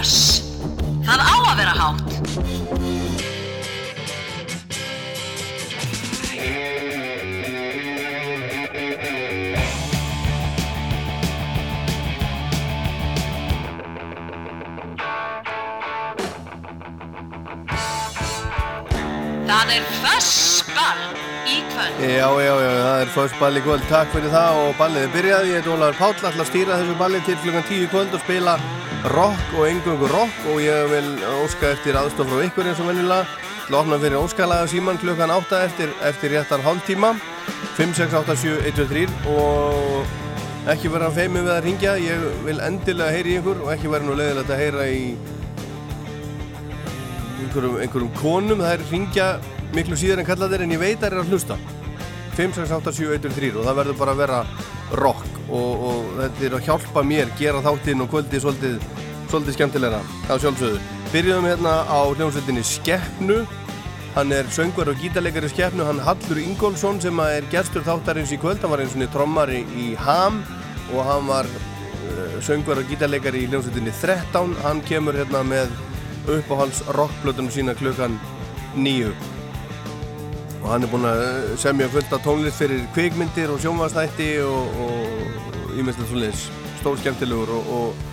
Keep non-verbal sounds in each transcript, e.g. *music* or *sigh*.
Er föss. Það á að vera hátt. Það er fössball í kvöld. Já, já, já, það er fyrst ball í kvöld, takk fyrir það og ballið er byrjað, ég heit Ólaður Páll, að stýra þessu balli til klukkan 10 í kvöld og spila rock og engungu rock og ég vil óska eftir aðstof frá ykkur eins og vennilega, til að opna fyrir óskalaga síman klukkan 8 eftir, eftir réttan hálftíma, 5687123 og ekki vera feimið við að ringja, ég vil endilega heyri ykkur og ekki vera nú leiðilegt að heyra í einhverjum, einhverjum konum, það er ringja miklu síðar en kalla þeir en ég veit að það er að hlusta. 5, 6, 8, 7, 1, 3 og það verður bara að vera rock og, og þetta er að hjálpa mér gera þáttinn og kvöldi svolítið, svolítið skemmtilega á sjálfsögðu. Byrjuðum hérna á hljómsveitinni Skeppnu Hann er söngvar og gítarleikari skeppnu, hann Hallur Ingólfsson sem er gerstur þáttarins í kvöld, hann var eins og trommari í Ham og hann var uh, söngvar og gítarleikari í hljómsveitinni 13, hann kemur hérna með uppáhalds rockblötunum sína klukkan nýju og hann er búinn að semja fullt af tónlist fyrir kvikmyndir og sjónvastætti og ímestlega svolítið stór skemmtilegur og, og,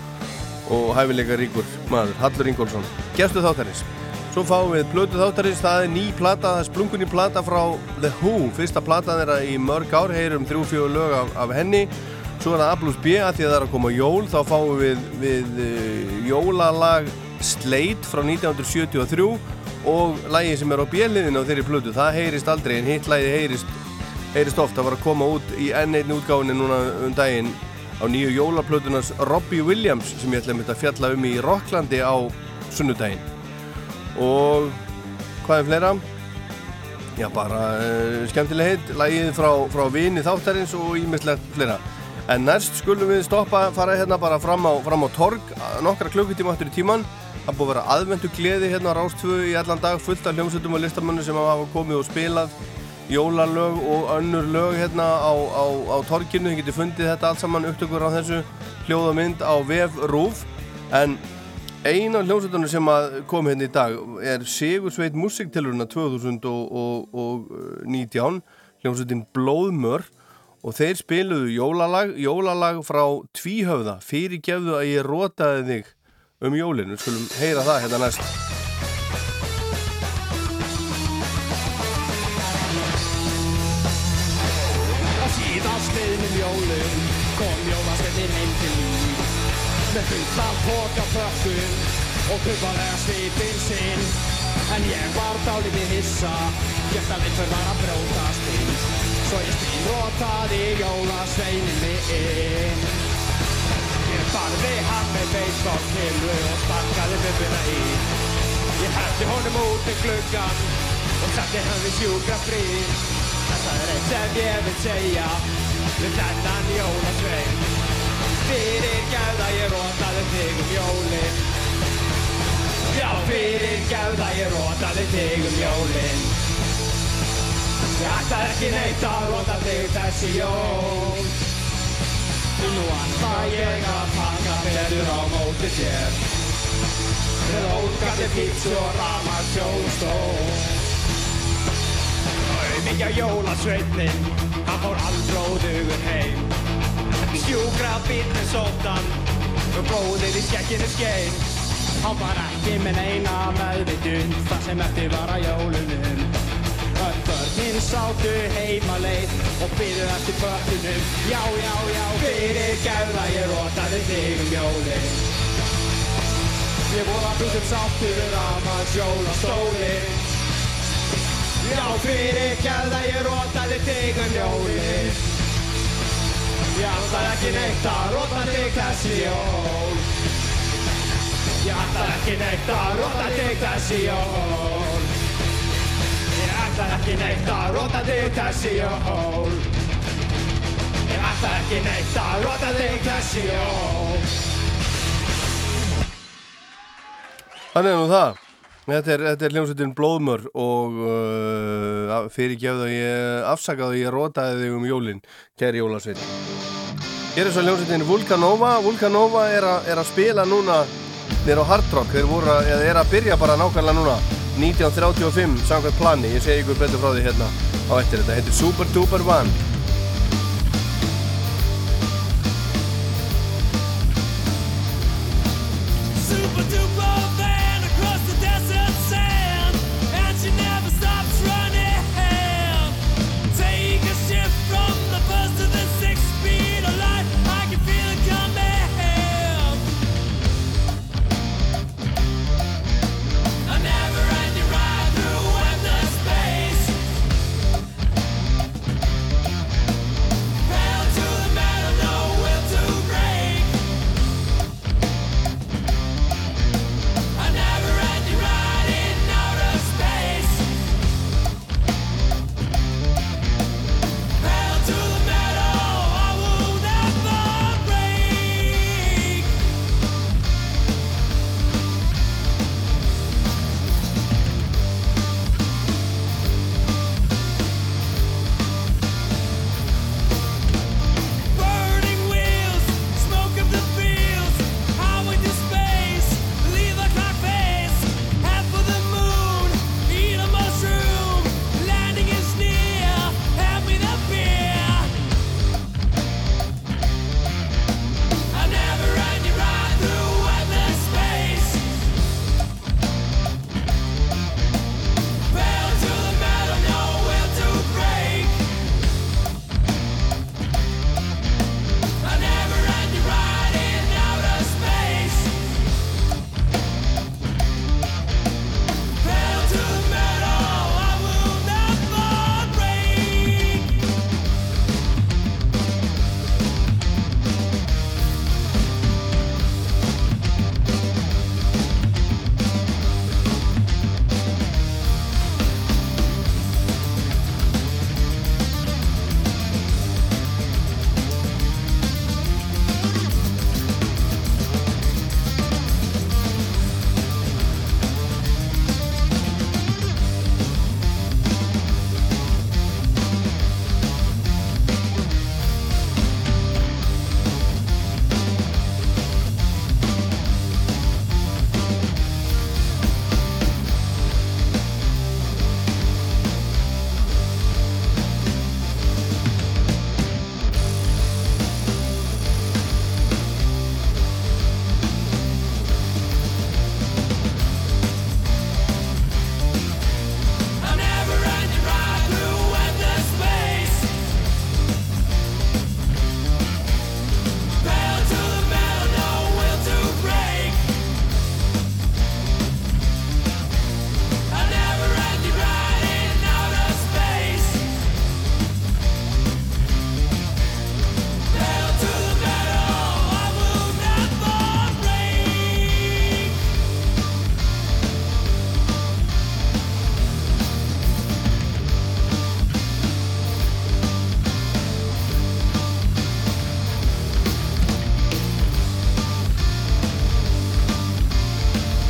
og hæfileika ríkur maður, Hallur Ingólfsson. Gestu þáttarins. Svo fáum við blötu þáttarins, það er ný plata, það er splungunni plata frá The Who. Fyrsta plata þeirra í mörg ár, heyrum þrjú-fjóðu lög af, af henni. Svo er það A plus B að því að það er að koma jól þá fáum við, við uh, jólalag Slate frá 1973 og lægi sem er á bjelliðinu á þeirri plötu, það heyrist aldrei en hitt lægi heyrist, heyrist oft, það var að koma út í enn einn útgáðinu núna um daginn á nýju jólaplötunars Robbie Williams sem ég ætla að fjalla um í Rocklandi á sunnudaginn. Og hvað er fleira? Já bara uh, skemmtileg heit, lægið frá, frá vini þáttarins og ímislegt fleira. En næst skulum við stoppa, fara hérna bara fram á, fram á torg nokkra klukkutíma áttur í tíman það búið að vera aðvendu gleði hérna á Rástföðu í allan dag fullt af hljómsveitum og listamannu sem hafa komið og spilað jólalög og önnur lög hérna á, á, á torkinu, þið getur fundið þetta allt saman upptökur á þessu hljóðamynd á VF Rúf en eina hljómsveitunum sem kom hérna í dag er Sigursveit Musiktiluruna 2019 hljómsveitin Blóðmör. Og þeir spiluðu jólalag, jólalag frá Tvíhöfða, fyrirgefðu að ég rótaði þig um jólinu, skulum heyra það hérna næst liðnum jólum kom jólasveitinn heim til mín með fullan póka fökkum og kumpalega svipinn sinn en ég var dálítið hissa gert að einhver var að brótast inn svo ég spínrótaði jólasveinin mig inn Ég barði hann með beisbólkilvu og sparkaði bubbuna í Ég hætti honum út með gluggan og setti hann við ég þennan jólasvein. Fyrir gæða ég rótaði þig um jólin. Já, fyrir gæða ég rótaði þig um jólin. Ég ætla ekki neitt að róta þig þessi jól. Nú ætla ég að taka betur á móti þér. Með ógandi pítsu og ramar sjónstól Mikja jólasveitnin, hann fór aldróðugur heim. Sjúkra bílinn sóttan blóðið í skekkinu skein. Hann var ekki með neina meðvitund það sem eftir var að jólunum. Öll börnin sátu heima leið og byðu eftir börnunum. Já, já, já, fyrir gæða ég rótaði þig um jólin. Ég voru að búðum sáttur að maður sjóla stólin Já, fyrir gæða ég rótaði þig um jólin Ég ætla ekki neitt að róta þig þessi jól. Ég ætla ekki neitt að róta þig þessi jól. Ég ætla ekki neitt að róta þig þessi jól. Ég ætla ekki neitt að róta þig þessi jól. Þannig er nú það. Þetta er, er hljómsveitin Blóðmör og uh, fyrirgefðu að ég afsakaðu að ég rótaði þig um jólinn, kæri jólasveit. Hér er svo hljómsveitin Vulcanova. Vulcanova er, a, er að spila núna nýra á Hard Rock. Þeir voru að, er að byrja bara nákvæmlega núna 1935 samkvæmt plani. Ég segi ykkur betur frá því hérna á eftir þetta. Þetta heitir Super Duper One.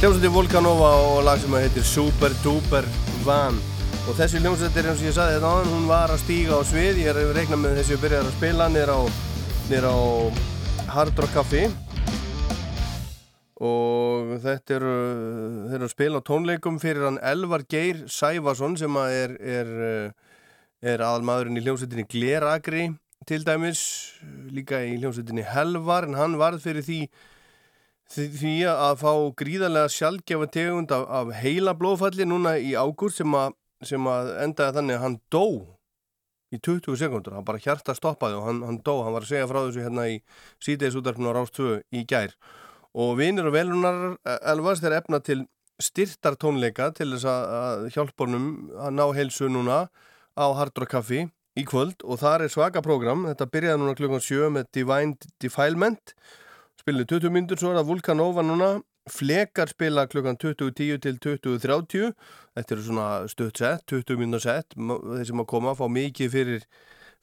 Hljómsveitin Volkanova og lag sem heitir Super Duper Van. Og þessi hljómsveitir eins og ég saði þetta áðan hún var að stíga á svið. Ég er að reikna með þessi að byrja að spila nýr á, á Hard Rock Café. Og þetta eru þeir eru að spila á tónleikum fyrir hann Elvar Geir Sæfarsson sem er er, er aðalmaðurinn í hljómsveitinni Gleragri til dæmis líka í hljómsveitinni Helvar en hann varð fyrir því því að fá gríðarlega sjálfgefa tegund af, af heila blóðfalli núna í ágúst sem, a, sem að endaði þannig að hann dó í 20 sekundur, hann bara hjarta stoppaði og hann, hann dó, hann var að segja frá þessu hérna í síðdeisútarfinu á Rástvö í gær. Og vinir og velunar elvast er efna til styrtartónleika til þess að hjálpa honum að ná heilsu núna á Hardrock Café í kvöld. Og þar er svaka program, þetta byrjaði núna klukkan 7 með Divine Defilement Spilinu 20 myndur, svo er það Vulkanova núna. Flekar spila klukkan 20.10 til 20.30. Þetta eru svona stutt sett, 20 myndur sett. Þeir sem að koma fá mikið fyrir,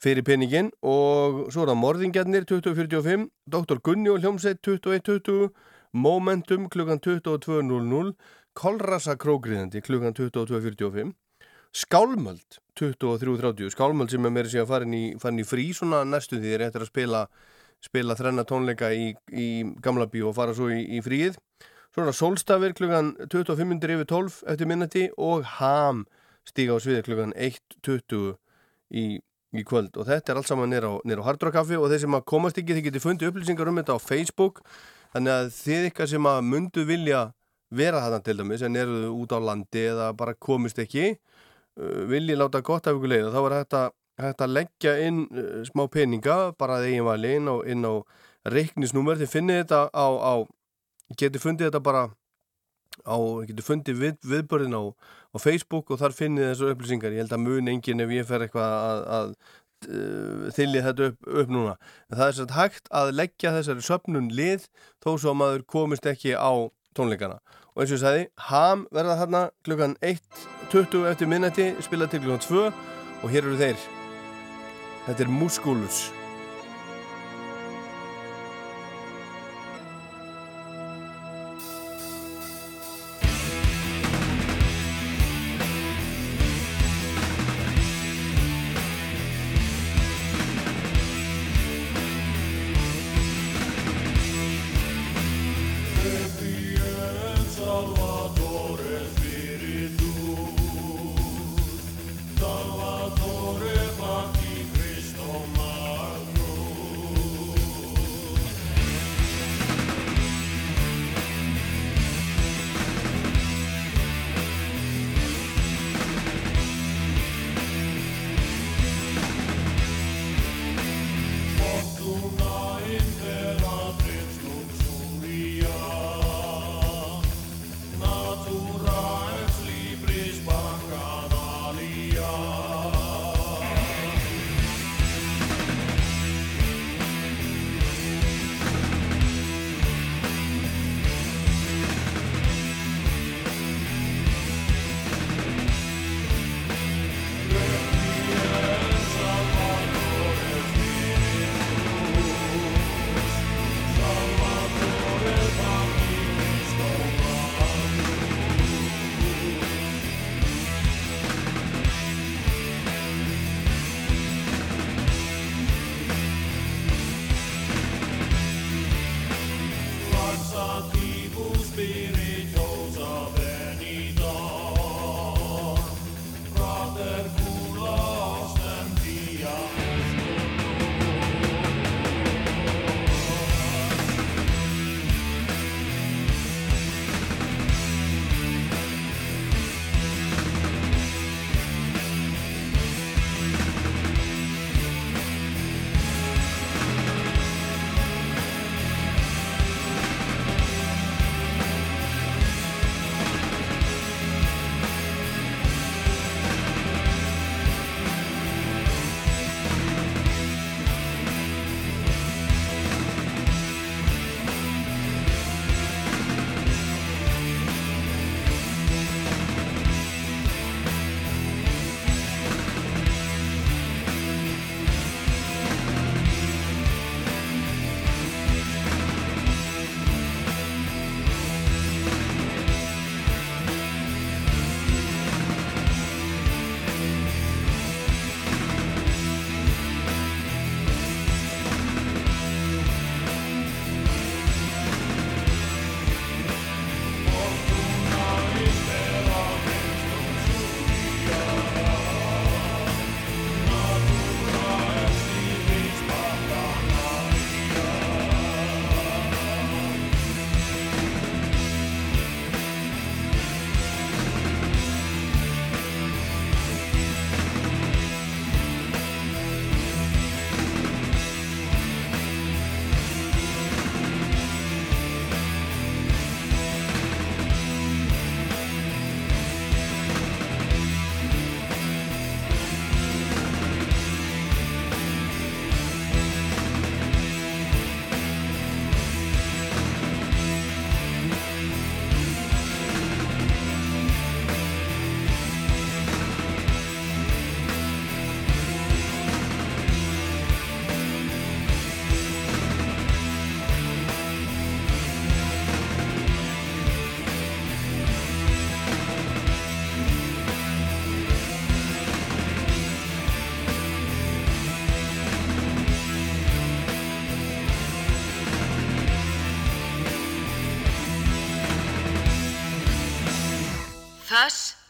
fyrir peningin. Og svo er það Morðingjarnir 20.45. Dr. Gunni og Hljómsveit 21.20. Momentum klukkan 22.00. Kolrasa Krógriðandi klukkan 22.45. Skálmöld 23.30. Skálmöld sem er meira síðan farin í, farin í frí svona næstu því þeir eftir að spila spila þrenna tónleika í, í gamla bíu og fara svo í, í fríið. Svo það Solstafir klukkan 25 yfir 12 eftir minnati og Ham stíga á sviði klukkan 1.20 í, í kvöld. Og þetta er allt saman nýra á, á Hardrock-kaffi og þeir sem að komast ekki þið getur fundið upplýsingar um þetta á Facebook. Þannig að þið ykkar sem að mundu vilja vera þarna til dæmis en eru út á landi eða bara komist ekki uh, vilji láta gott af ykkur leið og þá er þetta hægt að leggja inn uh, smá peninga bara að eigin vali inn á, inn á reiknisnúmer þið finnir þetta á, á getur fundið þetta bara á, getur fundið við, viðbörðin á, á Facebook og þar finnið þessu upplýsingar. Ég held að mun engin ef ég fer eitthvað að, að uh, þylli þetta upp, upp núna. En það er svolítið hægt að leggja þessari söpnun lið þó svo að maður komist ekki á tónleikana. Og eins og ég sagði, ham verða þarna klukkan 1.20 eftir minnati spila til klukkan 2 og hér eru þeir Þetta er Musculus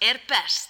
er best.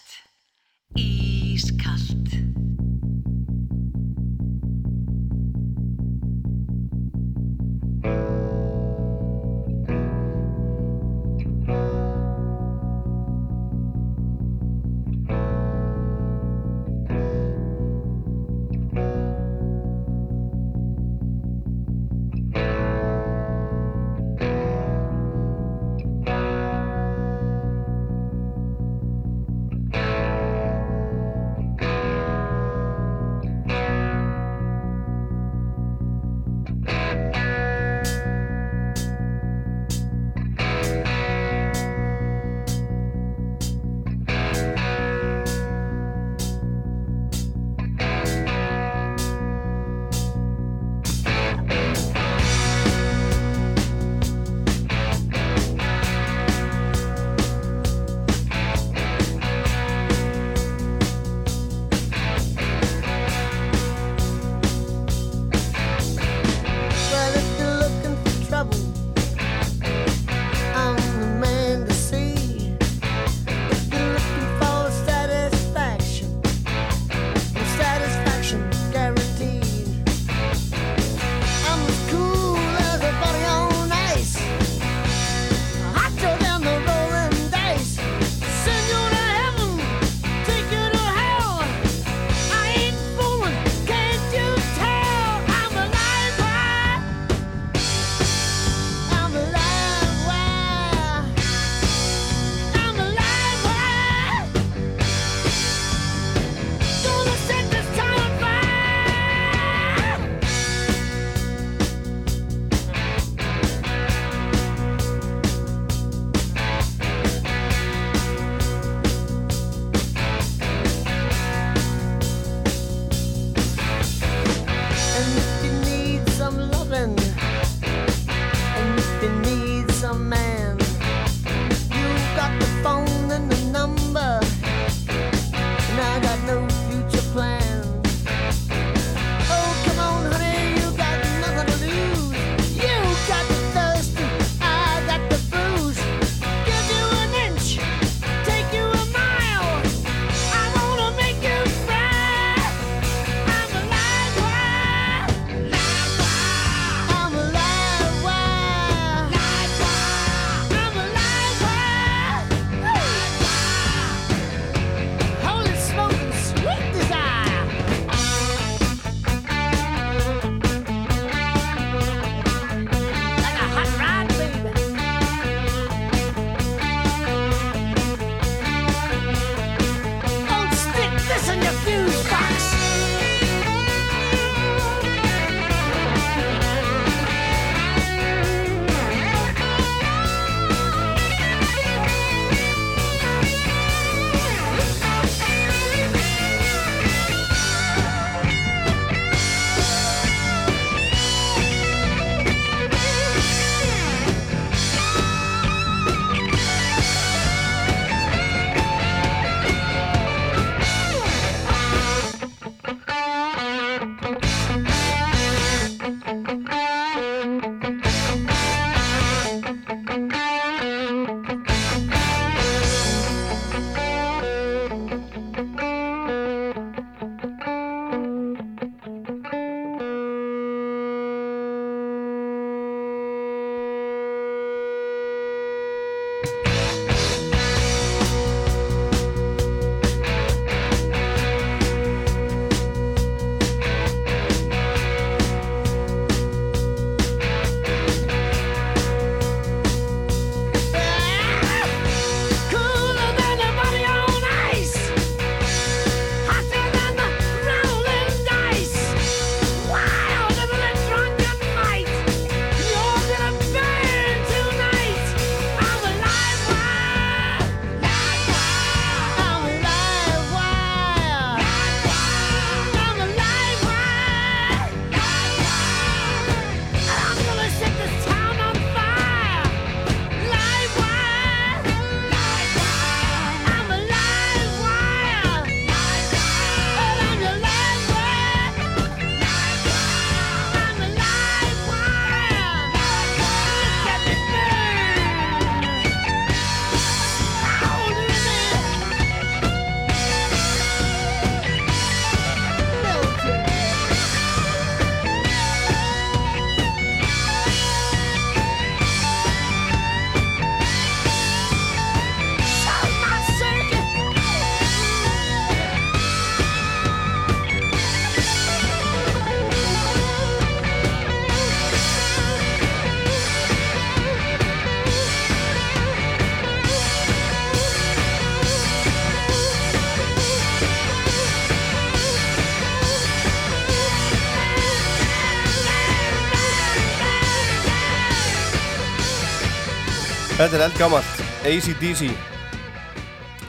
Þetta er eldgamalt ACDC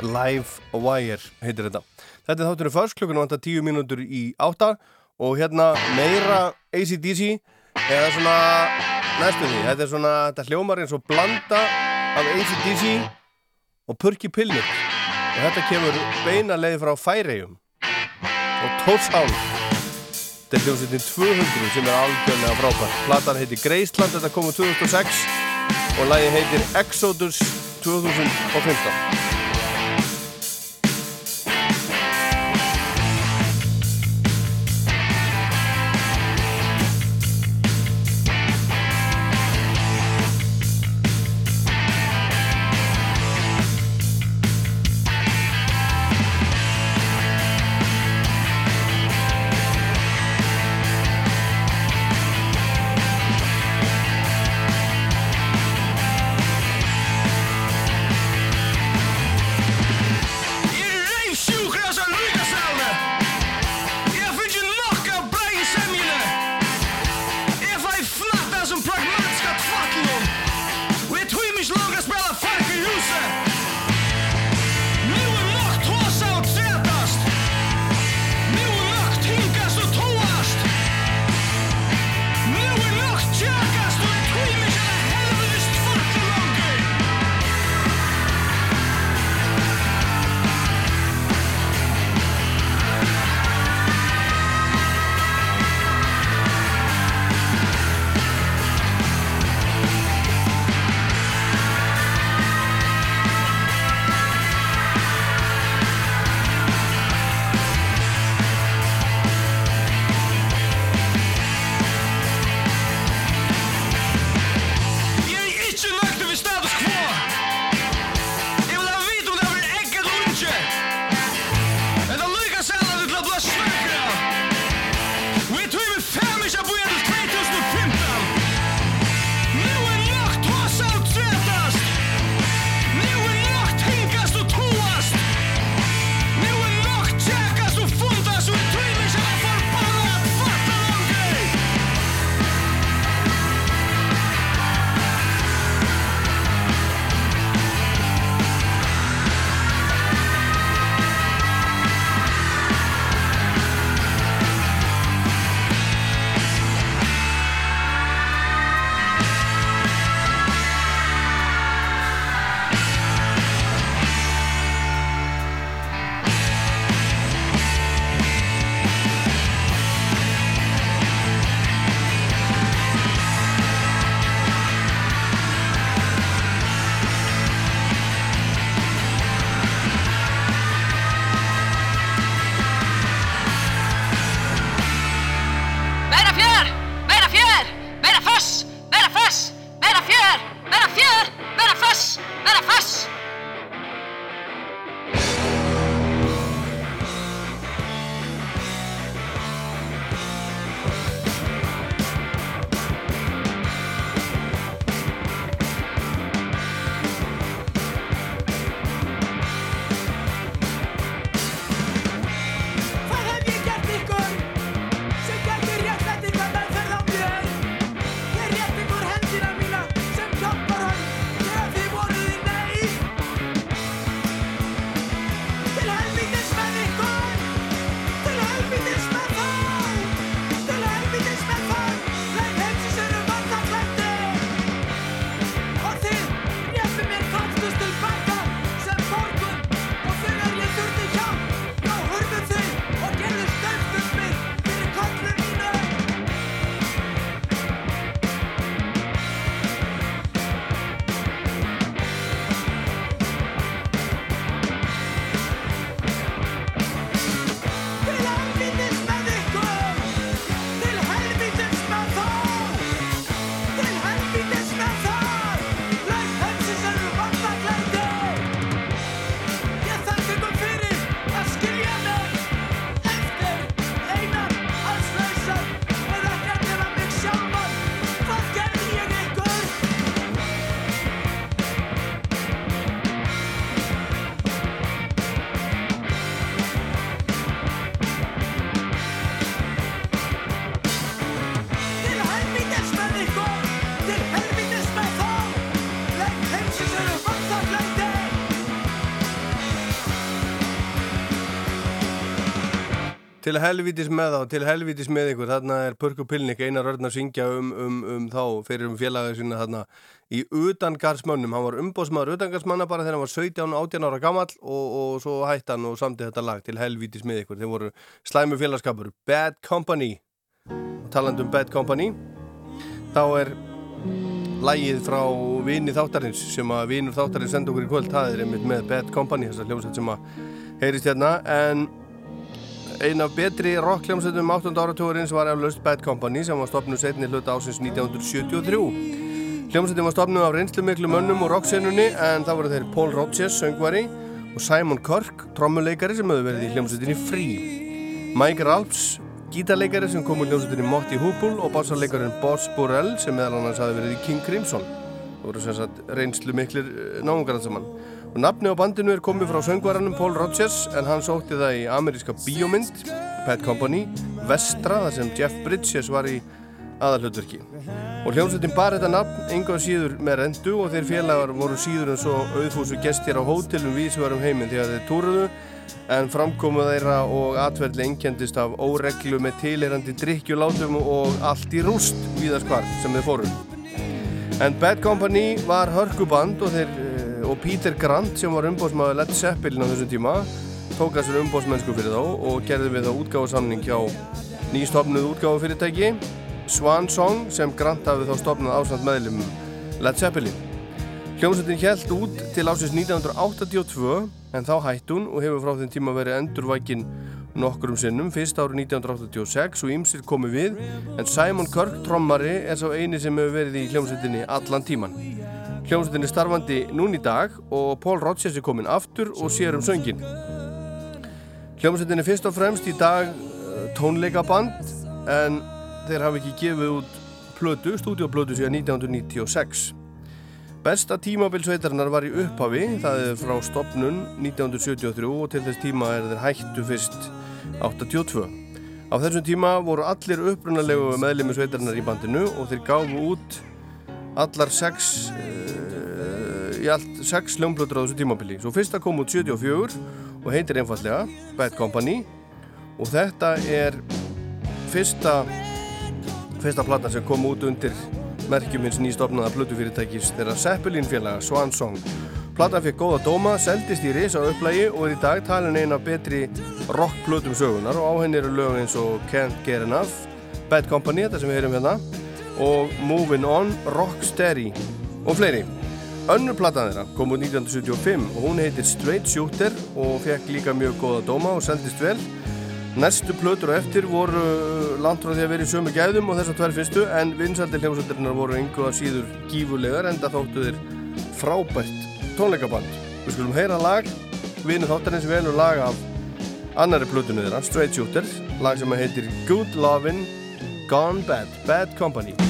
Live Wire heitir þetta. Þetta er þátturinn först, klukkan vantar 10 mínútur í átta. Og hérna meira ACDC eða svona næstunni, þetta er svona þetta hljómar eins og blanda af ACDC og Purki Pilnir og þetta kemur beina leið frá Færegjum og Tórshavn. Þetta er hljómsveitin 200 sem er algjörlega frábær. Platan heitir Greisland, þetta kom úr 2006 og lagi heitir Exodus 2015 helvítis með þá, til helvítis með ykkur, þarna er Pörku Pilnik einar örn að syngja um, um, um þá fyrir um félagið sína þarna í utangarsmönnum. Hann var umbóðsmaður utangarsmanna bara þegar hann var 17-18 ára gammal og, og svo hætti hann og samti þetta lag til helvítis með ykkur. Þeir voru slæmu félagskapur, Bad Company, talandum Bad Company. Þá er lægið frá vini þáttarins sem að vinur þáttarins senda okkur í kvöld, það er einmitt með Bad Company, þessar hljómsveit sem að heyrist hérna, en Einn af betri rockljómsveitum 8. áratugurins var eflaust Bad Company sem var stopnud setni hluta ásins 1973. Hljómsveitin var stopnud af reynslu miklu mönnum og rocksenunni en það voru þeir Paul Rodgers, söngvari og Simon Kirk, trommuleikari sem hefur verið í hljómsveitinni Free. Mike Ralphs, gítarleikari sem kom úr hljómsveitinni Motti Hoople og bassarleikarinn Boss Burrell sem meðal annars hafi verið í King Crimson. Það voru sem sagt reynslu miklir náungar saman. Nafni á bandinu er komið frá söngvaranum Paul Rodgers en hann sótti það í ameríska bíómynd, Bad Company, Vestra þar sem Jeff Bridges var í aðalhutverki. Og hljómsveitin bar þetta nafn enga síður með rendu og þeir félagar voru síður en svo auðfúsu gestir á hótelum vísvarum heiminn þegar þeir túruðu en framkomuð þeirra og atverðli engjandist af óreglu með tileirandi drikkjulátum og allt í rúst víðaskvar sem þeir fóru. En Bad Company var hörkuband og þeir og Peter Grant sem var umbóðsmaður Led Zeppelin á þessum tíma tók að sér umbóðsmennsku fyrir þá og gerði við þá útgáðsamning hjá nýstofnuð útgáðufyrirtæki Swan Song sem Grant hafið þá stofnað ásand meðlum Led Zeppelin. Hljómsveitin held út til ásins 1982 en þá hætt hún og hefur frá þeim tíma verið endurvækin nokkurum sinnum, fyrst árið 1986 og ýmsir komið við en Simon Kirk, trommari, er sá eini sem hefur verið í hljómsveitinni allan tíman. Hljómsveitin er starfandi nún í dag og Paul Rodgers er komin aftur og sér um söngin. Hljómsveitin er fyrst og fremst í dag eh, tónleikaband en þeir hafa ekki gefið út plödu, stúdioplödu síðan 1996. Besta tímabilsveitarinnar var í upphafi, það er frá stopnun 1973 og til þess tíma er þeir hættu fyrst 82. Á þessum tíma voru allir upprunalegu meðlemi sveitarinnar í bandinu og þeir gáfu út allar sex uh, í allt sex hljómblöður á þessu tímabili. Svo fyrsta kom út 74 og heitir einfallega Bad Company. Og þetta er fyrsta fyrsta platan sem kom út undir merkjumins nýstofnaða blödufyrirtækis þeirra Zeppelin félaga Swan Song Platan fekk góða dóma, seldist í risa upplægi og er í dag talin eina betri rockplötum sögunar og á henni eru lög eins og Can't Get Enough, Bad Company, þetta sem við heyrum hérna og Moving On, Rocksteady og fleiri. Önnur platan þeirra kom úr 1975 og hún heitir Straight Shooter og fekk líka mjög góða dóma og seldist vel. Næstu plötur og eftir voru langt frá því að vera í sömu gæðum og þessar tvær fyrstu en vinsaldir hljómsöldarinnar voru einhverja síður gífulegar en það þóttu þeir frábært tónleikaband. Við skulum heyra lag, vinu þáttarins velur lag af annari plötunni þeirra, Straight Shooter, lag sem heitir Good Lovin' Gone Bad, Bad Company.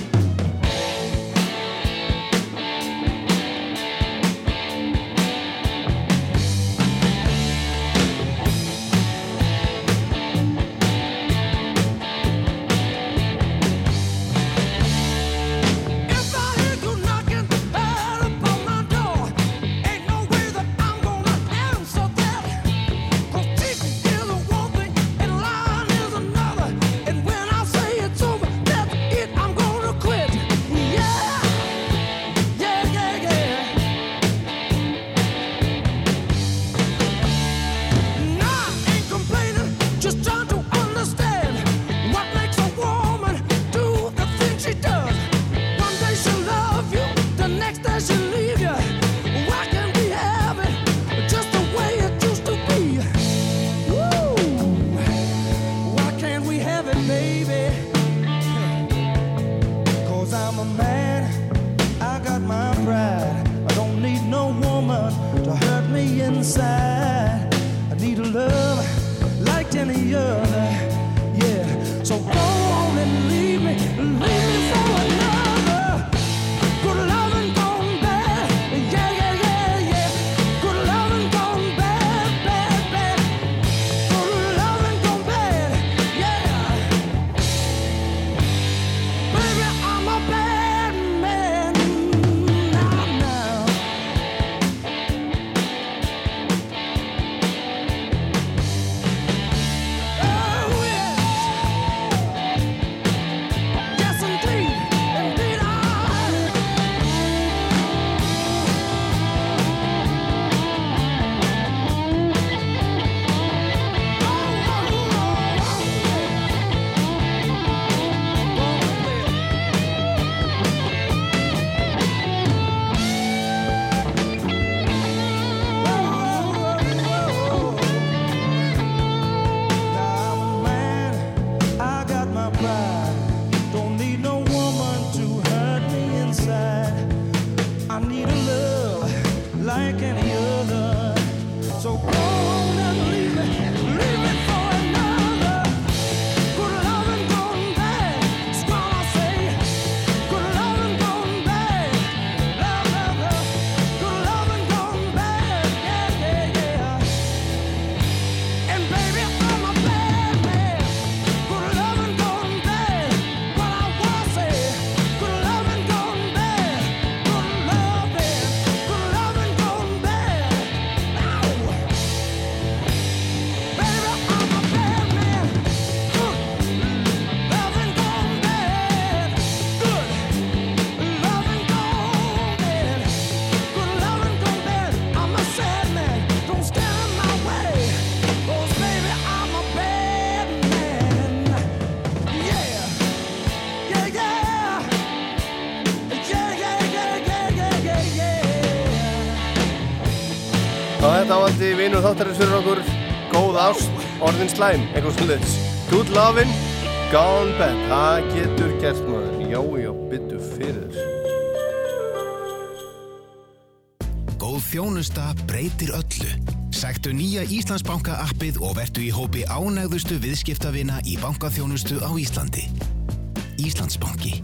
Þáttarins fyrir okkur. Góð ást, orðin slæm eitthvað svolítið, good lovin gone bad, það getur gert maður, já já, byttu fyrir. Góð þjónusta breytir öllu. Sæktu nýja Íslandsbanka appið og vertu í hópi ánægðustu viðskiptavina í bankaþjónustu á Íslandi. Íslandsbanki.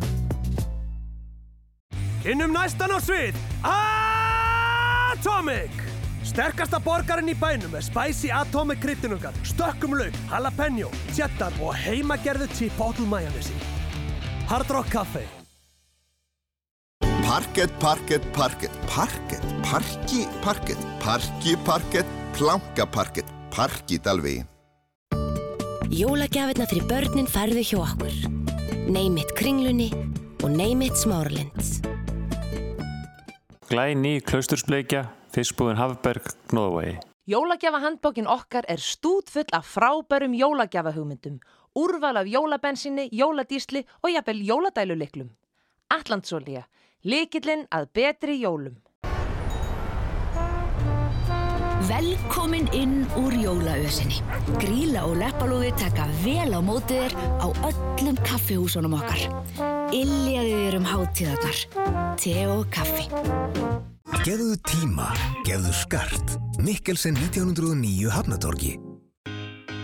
Innum næstan á svið. Atomic Sterkasta borgarinn í bænum er Spicy Atomic kryddinungar Stökkum lauk, jalapeno, cheddar og heimagerðu chipotle majónesi Hard Rock Café Parkett, parkett, parkett, parkett, parki, parkett, parki, parkett, planka, parkett, parkið alveg. Jólagjafirna fyrir börnin færðu hjá okkur. Neymit kringlunni og neymit smáralind. Glæni klaustursbleikja, fiskbúðin Hafberg, Gnóðavegi. Jólagjafahandbókin okkar er stútfull af frábærum jólagjafahugmyndum, úrval af jólabensinni, jóladísli og jafnvel jóladæluliklum. Allandsolía, likillinn að betri jólum. Velkomin inn úr jólaösinni. Gríla og leppalúði taka vel á mótið þér á öllum kaffihúsunum okkar. Iljaði þér um hátíðarnar. Te og kaffi. Gefðu tíma, gefðu skart. Mikkelsen 1909 Hafnatorgi.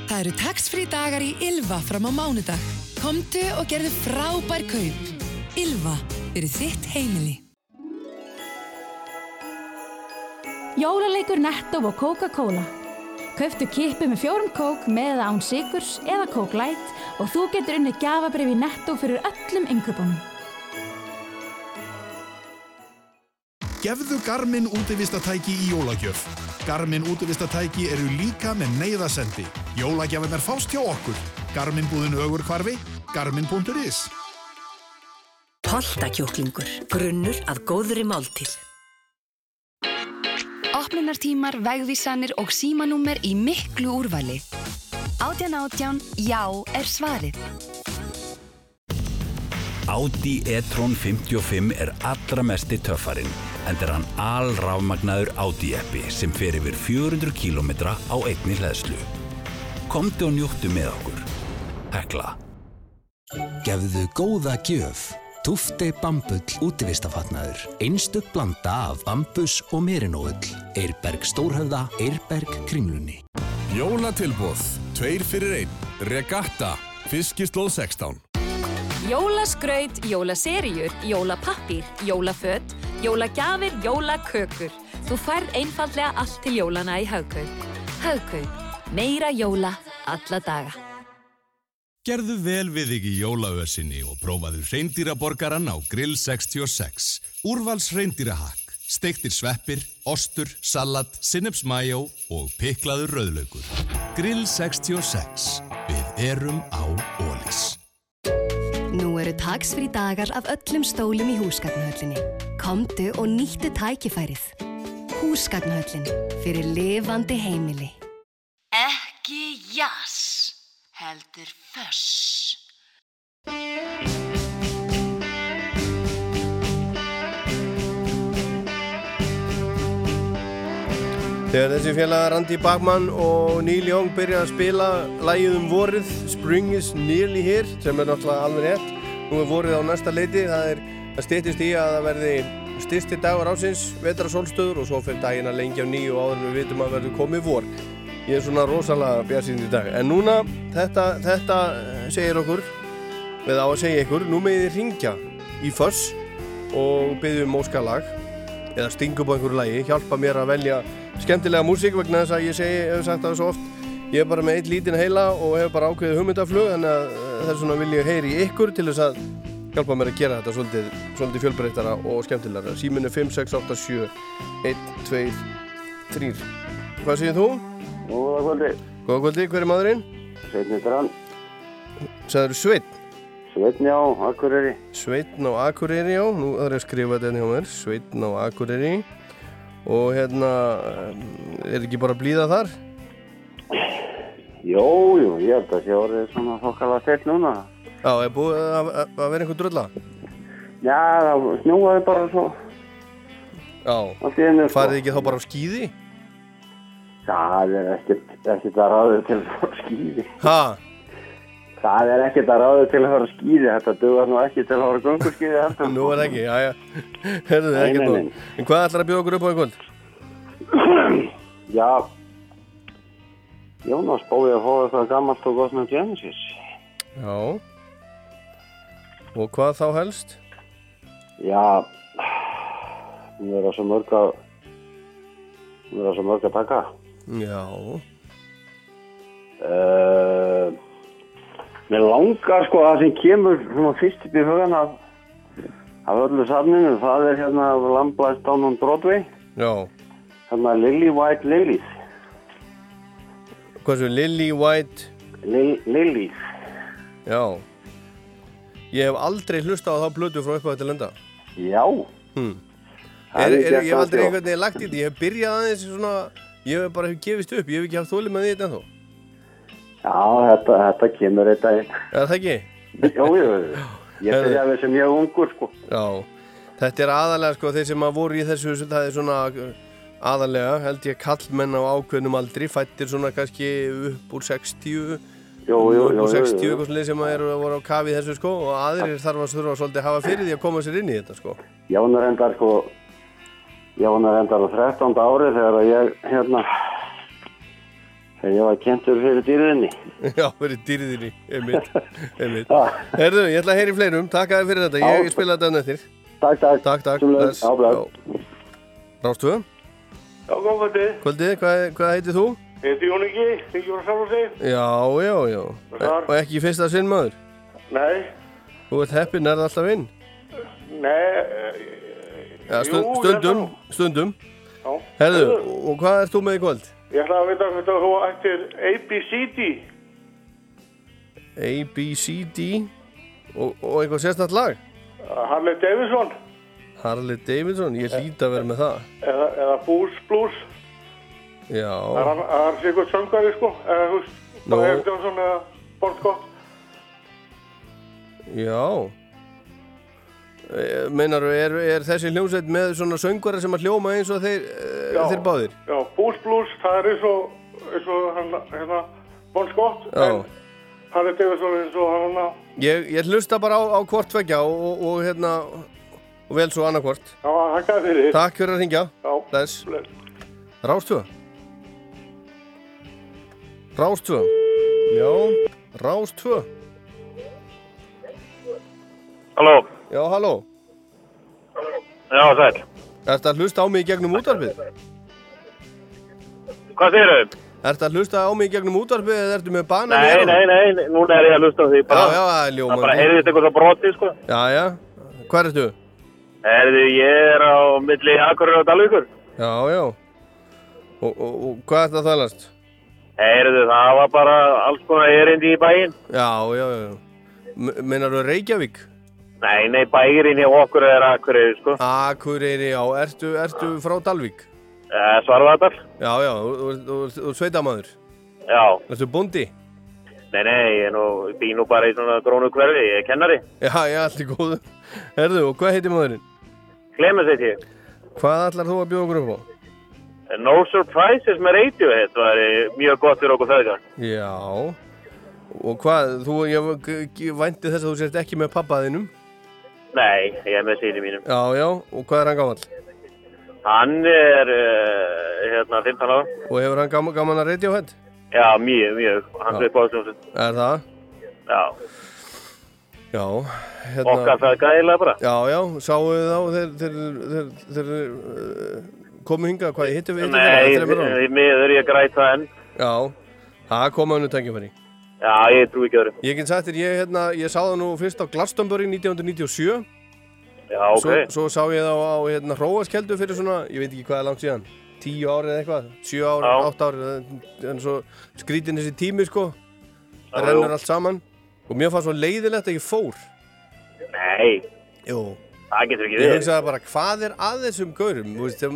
Það eru tax-free dagar í Ylva fram á mánudag. Komdu og gerðu frábær kaup. Ylva, fyrir þitt heimili. Jólaleikur Netto og Coca-Cola. Kauftu kippu með fjórum kók með án sigurs eða kók light og þú getur unni gafabrif í Netto fyrir öllum yngöpunum. Gefðu Garmin útivistatæki í jólagjöf. Garmin útivistatæki eru líka með neyðasendi. Jólagjafinnar fást hjá okkur. Garmin búðin ögur hvarfi, garmin.is. Poltakjúklingur, grunnur að góðri máltíð. Opnunartímar, vegvísanir og símanúmer í miklu úrvali. Átján átján, já er svarið. Audi e-tron 55 er allra mesti töffarinn, en er hann alrafmagnaður Audi-eppi sem fer yfir 400 km á einni hlæðslu. Komdu og njúttu með okkur. Hekla. Gefðu góða gjöf. Tufte Bambull útivistafatnaður. Einstök blanda af bambus og merinóull. Eirberg Stórhöfða, Eirberg Kringlunni. Jólatilbóð, tveir fyrir einn, regatta, fiskislóð 16. Jólaskraut, jólaseríur, jólapappir, jólafött, jólagjafir, jólakökur. Þú færð einfallega allt til jólana í Haugkaup. Haugkaup. Meira jóla alla daga. Gerðu vel við þig í jólaösinni og prófaðu reyndýraborgaran á Grill 66. Úrvals reyndýrahakk, steiktir sveppir, ostur, salat, sinnepsmæjó og piklaður rauðlaugur. Grill 66. Við erum á Ólís. Eru taksfrí dagar af öllum stólum í húsgagnahöllinni. Komdu og nýttu tækifærið. Húsgagnahöllin fyrir lifandi heimili. Ekki jás, heldur föss. Þegar þessi félagar Randy Bachman og Neil Young byrja að spila lægið um vorið Spring is nearly here sem er náttúrulega alveg rétt nú er vorið á næsta leiti það er að stýttist í að það verði styrsti dagur ásins, vetrasólstöður og svo fyrir daginn að lengja á nýju áður en við vitum að verður komið vor. Ég er svona rosalega björnsýnd í dag. En núna þetta, þetta segir okkur við á að segja ykkur nú með þið ringja í föss og byggjum óskalag eða stinga upp á einhverju lagi hjálpa mér að velja skemmtilega músík vegna þess að ég segi, hef sagt það svo oft ég er bara með eitt lítinn heila og hef bara ákveðið hugmyndaflug þannig að þess vegna vil ég heyri ykkur til þess að hjálpa mér að gera þetta svolítið, svolítið fjölbreyttara og skemmtilega síminu 5, 6, 8, 7 1, 2, 3 Hvað segir þú? Góða kvöldi Góða kvöldi, hver er maðurinn? Sveitn hann Sæður Sveitn? Sveitn já, Akureyri Sveitn á Akureyri, já, nú er ég að skrifa þetta hérna hjá mér Sveitn á Akureyri og hérna er ekki bara blíða þar? Jú, jú, ég held að sé orðið svona þokkala steitt núna Já, er búið að, að, að vera einhver drölla? Já, það snjúaði bara svo Já, einu, sko. farið ekki þá bara á skýði? Það er ekkert, ekkert að ráðu til að fara á skýði. Ha? Það er ekkert að ráðu til að fara á skýði. Þetta dugar nú ekki til að fara á gönguskýði heldur. Nú er ekki, já, já. Herðu, ekki nei, nú. En hvað ætlar að bjóða okkur upp á kvöld? Já, Jónas bóði að fá eitthvað gammalt og gott með Genesis. Já. Og hvað þá helst? Já, nú er það svo mörg að, nú er það svo mörg að taka. Já. Uh, mér langar sko að það sem kemur svona fyrst upp í hugan af, af öllu safninu, það er hérna Lamblæst on Broadway, Já. hérna Lily White Lilies. Hvað svo, Lily White? Lil, Lilies. Já. Ég hef aldrei hlusta á þá blötu frá eitthvað til enda. Já. Hmm. Er, er ég hef að aldrei einhvern veginn lagt í þetta, ég hef byrjað aðeins svona, ég hef bara hef gefist upp, ég hef ekki haft þólið með því þetta ennþá. Já, þetta, þetta kemur þetta einn. Er það ekki? Jú, jú. Ég byrjaði sem mjög ungur sko. Já, þetta er aðalega sko þeir sem að voru í þessu, það er svona aðalega, held ég, kallmenn á ákveðnum aldri, fættir svona kannski upp úr 60, Jú, jú, upp jú, úr jú, 60 jú. eitthvað svoleiðis sem eru að voru á kafi þessu sko og aðrir þarf að þurfa svolítið að hafa fyrir því að koma sér inn í þetta sko. Jón er endar sko, Jón er endar á 13. ári þegar að ég, hérna, þegar ég var kentur fyrir dýrðinni. *laughs* Já, verið dýrðinni, einmitt, *laughs* einmitt. Herðu, ég ætla að heyri fleirum, takk aðeins fyrir þetta, ég Já. spila þetta enn eftir. Takk, takk. Takk, takk. Sömuleiðis. Já, góð kvöldi. kvöldið, hvað, hvað heitir þú? Ég heiti Jón Ingi, að sig. Já, já, já. Og ekki í fyrsta sinn maður? Nei, Þú ert heppin, er það alltaf inn? nei, eh, Jú, stund, ég stundum, stundum. já. Herðu, og hvað ert þú með í kvöld? Ég ætla að vita hvað þú ættir ABCD. A, B, C, D og, og eitthvað sérstætt lag? Harley Davidson Harley Davidson, ég hlýt að vera með það. eða, eða Boots Blues. Já, Það er það er sikkert söngari, sko. Eða, þú veist. Bara Eric Johnson eða Bon Scott. já. Meinar, er, er þessi hljómsveit með svona söngvara sem að hljóma eins og þeir, eh, Já. þeir báðir? Já, Boots Blues, það er eins og, eins og hann, hérna, Bon Scott. Já. En Harley Davidson eins og hann, Ég, ég hlusta bara á, á hvort vekja og, og, og hérna, og vel svo annarkvort. já, hækkaði fyrir. Takk fyrir að ringja. Já. Bless. Bless. Rástvö. Rástvö. Já, Rástvö. Halló, Já, halló. já, sæl. Ertu að hlusta á mig í gegnum útvarpið? Hvað segir þau? Ertu að hlusta á mig í gegnum útvarpið eða ertu með banan í Nei, eyrunum? nei, nei, nei, núna er ég að hlusta á því. Bara, Já, já, er ljómandi. Það bara heyrðist eitthvað svo brotið, sko. Já, já. Hvað ertu? Herðu, ég er á milli Akureyri og Dalvíkur. Já, já. Og, og, og hvað er þetta að þælast? Herðu, það var bara alls konar erindi í bæinn. Já, já, já. Meinar þú Reykjavík? Nei, nei, bæirinn hjá okkur er Akureyri, sko. Akureyri, já. Ertu, ertu frá Dalvík? Eh, Svarfaðardal. Já, já. Ert sveitamæður? Já. Ertu bondi? Nei, nei, ég er nú, bý nú bara í svona grónu hverfi, ég er kennari. Já, já, allt í góðu. Herðu, og hvað heitir maðurinn? Clemens heiti ég. Hvað ætlar þú að bjóða okkur upp á? No Surprises með Radiohead var eh, mjög gott fyrir okkur feðgar. Já. Og hvað, þú, ég, vænti þess að þú sért ekki með pappaðinum? Nei, ég er með síni mínum. Já, já. Og hvað er hann gamall? Hann er, uh, hérna, 15 ára. Og hefur hann gaman, gaman að Radiohead? Já, mjög, mjög. Hann er upp á þessum. Er það? Já. Já. Hérna, Okkar feðgar eiginlega bara. Já, já. Sáu þið þá þeir, þeir, þeir, þeir uh, komu hingað? Hvað, hittum við? Nei, því miður ég græt það enn. Já. Það kom önnu tækifæri. Já, ég trú ekki öðru. Ég get sagt þér, ég, hérna, ég sá það nú fyrst á Glastonbury 1997. Já, ok. Svo, svo sá ég það á, hérna, Hróaskeldu fyrir svona, ég veit ekki hvað er langt síðan, tíu ári eða eitthvað, sjö ári, Já. átt ári, en svo skrítin þessi tími sko, það rennur jú. allt saman og mér fannst svo leiðilegt að ég fór. Nei. Jú. Það getur ekki Ég við. hugsaði bara, hvað er að þessum gaurum?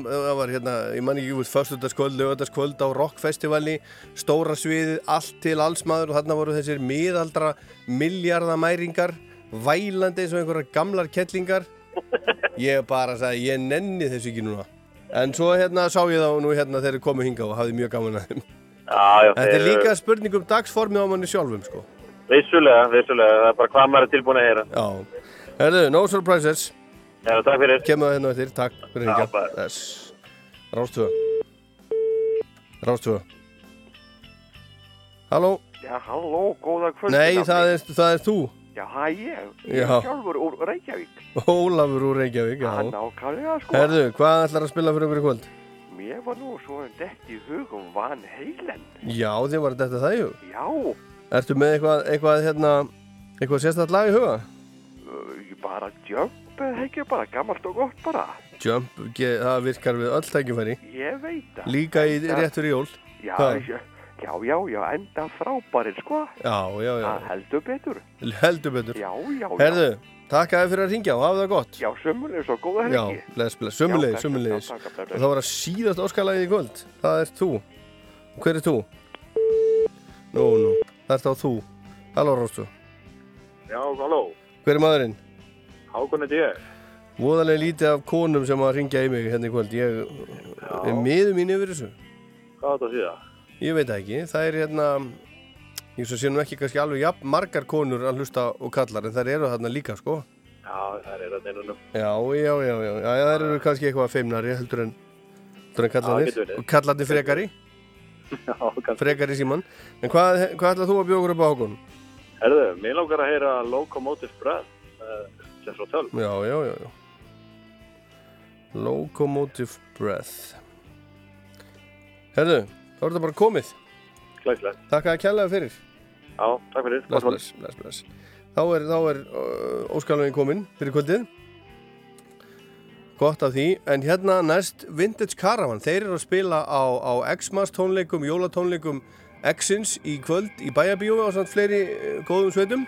Það var hérna, ég man ekki, þú veist, föstudagskvöld, lögadagskvöld á rockfestivali, stóra sviðið, allt til alls maður og þarna voru þessir miðaldra miljardamæringar, vælandi eins og einhverjar gamlar kettlingar. Ég bara sagði, ég nenni þessu ekki núna. En svo hérna sá ég þá nú hérna þeir eru komið hinga og hafði mjög gaman að þeim. Þetta er þeir- líka spurning um dagsformið á manni sjálfum, sko. Vissulega, vissulega, það er bara hvað maður er tilbúin að heyra. Já. Herðu, no surprises. Já, takk fyrir. Kemur það hérna eftir, takk fyrir bara. Yes. Rástvö. Rástvö. Halló? Já, halló, góða kvöld. Nei, það er, það er þú. Já, það er ég. Ég er sjálfur úr Reykjavík. Ólafur úr Reykjavík, já. Það er nákvæmlega, sko. Herðu, hvað ætlar að spila fyrir okkur í kvöld? Mér var nú svo en dett í hugum Van Halen. Já, þið var þetta það, jú. Já, Ertu með eitthvað, eitthvað, hérna, eitthvað sérstætt lag í huga? ég bara jump eða ekki bara, gammalt og gott bara. Jump, það virkar við öll tækifæri. Ég veit það. Líka í Enda- rétt fyrir jól. Já, já, já, já, enda frábærir, sko. Já, já, já. Það heldur betur. Heldur betur. Já, já, já. Herðu, takk að þið fyrir að ringja og hafa það gott. Já, sömulegis og góða bless, Já, bless, bless, Og bless. það var að síðast óskalagið í kvöld. Það er þú. Hver er þú? Nú, nú, það er þá þú. Halló, Róstu. Já, halló, Hver er maðurinn? Hákon er ég. Voðalega lítið af konum sem að ringja í mig hérna í kvöld. Ég er miður mín yfir þessu. Hvað er þetta að síða? Ég veit það ekki. Það er hérna, ég svo sé nú ekki kannski alveg jafn margar konur að hlusta og kallar en þær eru þarna líka, sko. Já, það er þetta einunum. Já, já, já, já, já, já, þær eru kannski eitthvað feimnari heldur en, heldur en Já, verið. Og kallarnir frekari, Kannski. frekari síman. En hvað, hvað ætlað þú að bjóða okkur upp á okkur? Herðu, mér langar að heyra Locomotive Breath, uh, sem frá tölv. Já, já, já, já. Locomotive Breath. Herðu, þá er þetta bara komið. Glæslegt. Takk að kjallaði fyrir. Já, takk fyrir. Bless, bless, bless. Þá er, er uh, óskalvegin kominn fyrir kvöldið. Gott af því. En hérna næst Vintage Caravan. Þeir eru að spila á, á X-Mas tónleikum, jólatónleikum X-ins í kvöld í Bæjabíu og svona fleiri eh, góðum sveitum.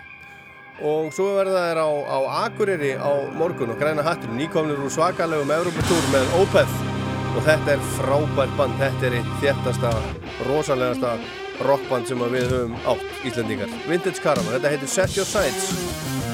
Og svo verða þeir á, á Akureyri á morgun og græna hattur. Nýkomnir úr svakalegum Evropatúr með Opeth. Og þetta er frábært band. Þetta er eitt þéttasta, rosalegasta rockband sem við höfum átt Íslandingar. Vintage Caravan. Þetta heitir Set Your Sights.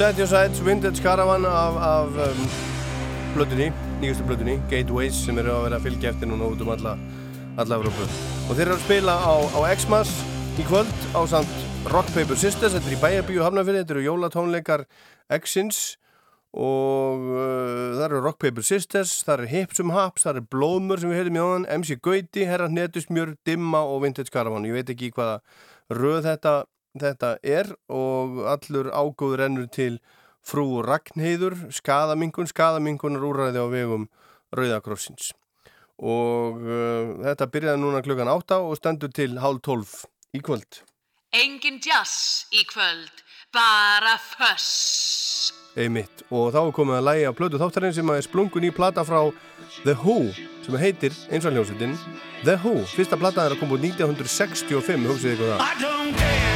Set Your Sights Vintage Caravan af, af um, blöðunni, nýjastu blöðunni Gateways sem eru að vera að fylgja eftir núna út um alla, alla Európu og þeir eru að spila á, á X-Mas í kvöld á samt Rock Paper Sisters þetta er í Bæabíu Hafnafjörði, þetta eru jólatónleikar X-ins og uh, það eru Rock Paper Sisters það eru Hipsum Haps, það eru Blómur sem við heilum í áðan, MC Gauti, Herra Hnetusmjör Dimma og Vintage Caravan, ég veit ekki hvaða röð þetta þetta er og allur ágóð rennur til frú Ragnheiður, skadamingun, skadamingunar úrræði á vegum Rauðakrossins. Og uh, þetta byrjaði núna klukkan 8 og stendur til hálf 12 í kvöld. Engin jazz í kvöld, bara fuss. Einmitt, og þá er komið að lægi að plödu þáttarinn sem er splungun í plata frá The Who, sem heitir eins og hljómsveitin The Who. Fyrsta plata er að koma úr 1965, hugsið ykkur það.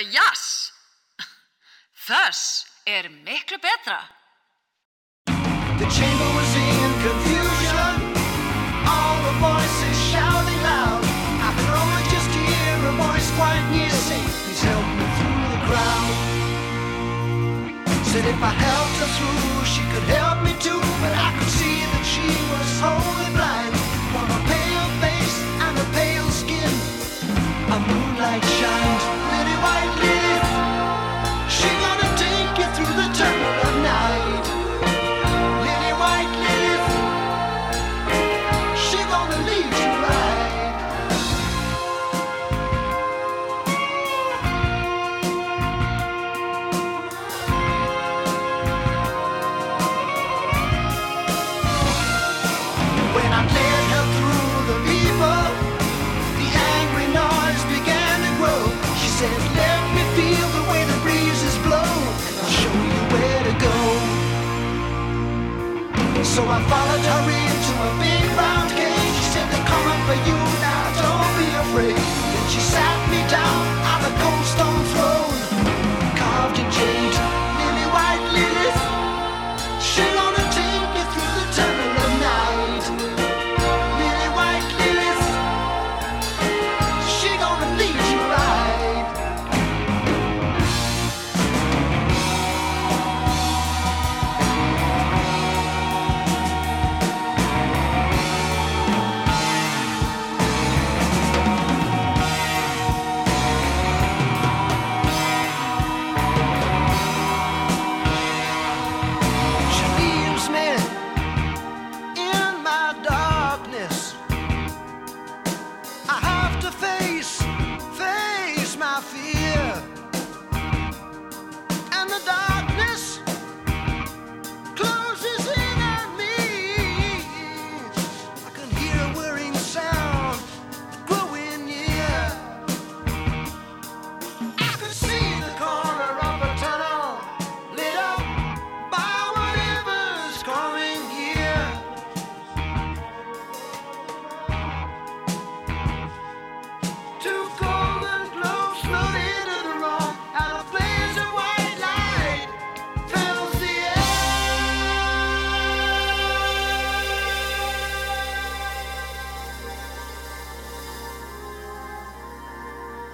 like, yeah,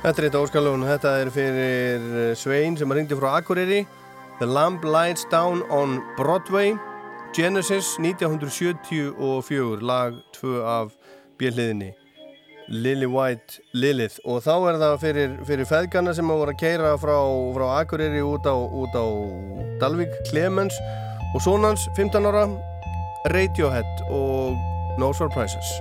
Þetta er eitt óskalun, þetta er fyrir eh, Svein sem ringdi frá Akureyri. The Lamp Lights Down on Broadway Genesis 1974 lag 2 af björnliðinni Lily White Lilith. Og þá er það fyrir, fyrir feðgarna sem voru að keira frá, frá Akureyri út á, út á Dalvik, Clemens. Og sonans 15 ára Radiohead og No Surprises.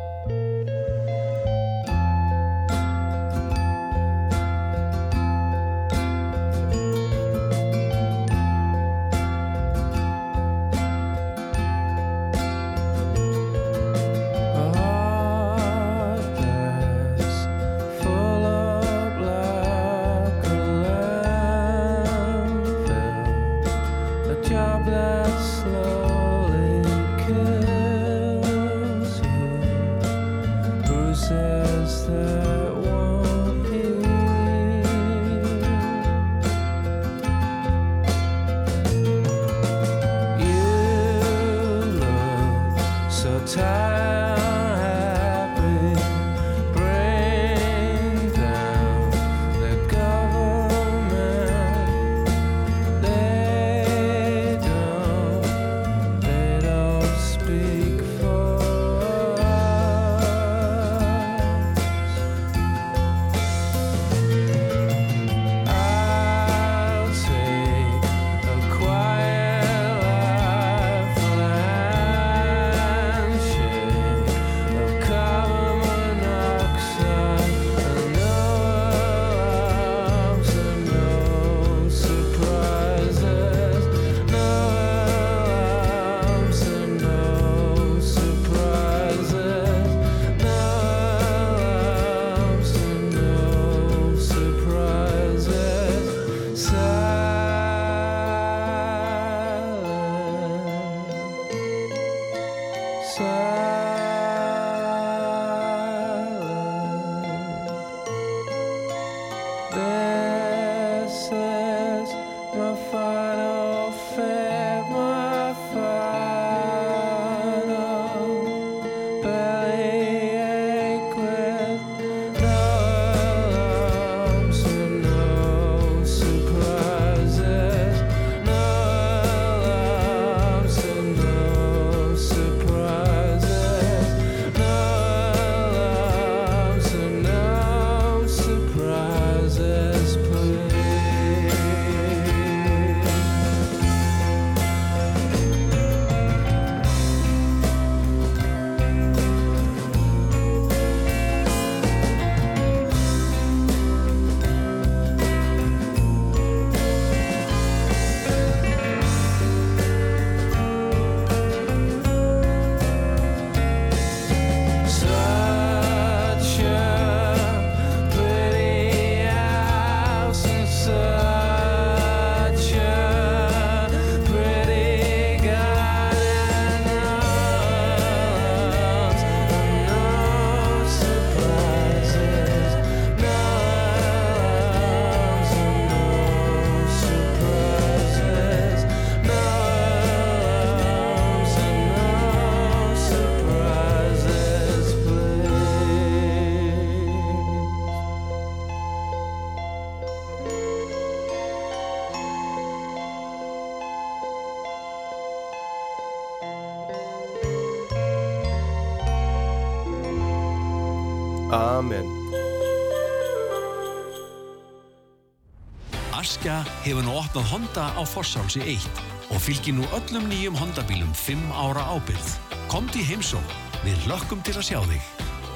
Hefur nú opnað Honda á Fossálsi 1 og fylgir nú öllum nýjum Honda-bílum 5 ára ábyrð. Komdu í heimsó, við lökkum til að sjá þig.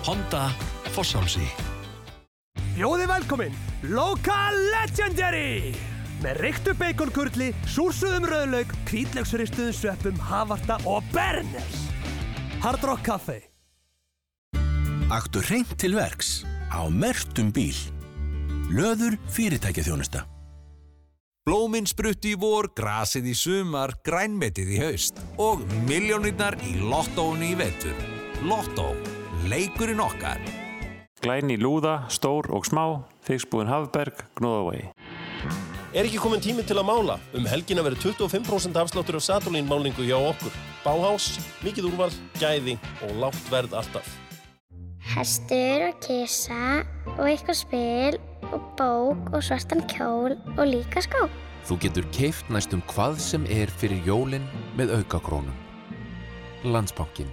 Honda Fossálsi. Bjóði velkomin, Local Legendary! Með reyktu baconkurli, súrsuðum rauðlaug, kvítlaugsristuðum sveppum, havarta og berners. Hard Rock Café. Aktu reynd til verks á mertum bíl. Löður fyrirtækja þjónusta. Blóminn sprutti í vor, grasið í sumar, grænmetið í haust og miljónirnar í lottóinu í vetur. Lottó, leikurinn okkar. Glæni lúða, stór og smá, þigsbúin Hafberg, Gnóðavegi. Er ekki komin tími til að mála? Um helgina verður 25% afsláttur af Satolín málningu hjá okkur. Báhás, mikið úrval, gæði og lágt verð alltaf. Hestur og kisa og eitthvað spil og bók og svartan kjól og líka skó. Þú getur keift næstum hvað sem er fyrir jólinn með aukakrónum. Landsbankin.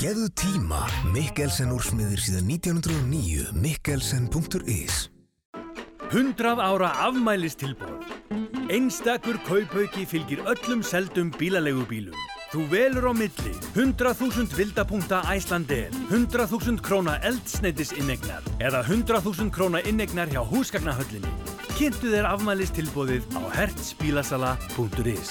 Geðu tíma, Mikkelsen úrsmiðir síðan 1909, mikkelsen.is 100 ára afmælistilbóð. Einstakur kaupauki fylgir öllum seldum bílaleigubílum. Þú velur á milli 100.000 vildapunta Æslandeir, 100.000 króna eldsneitis innegnar eða 100.000 króna innegnar hjá húsgagnahöllinni. Kynntu þér afmælistilbóðið á hertzbílasala.is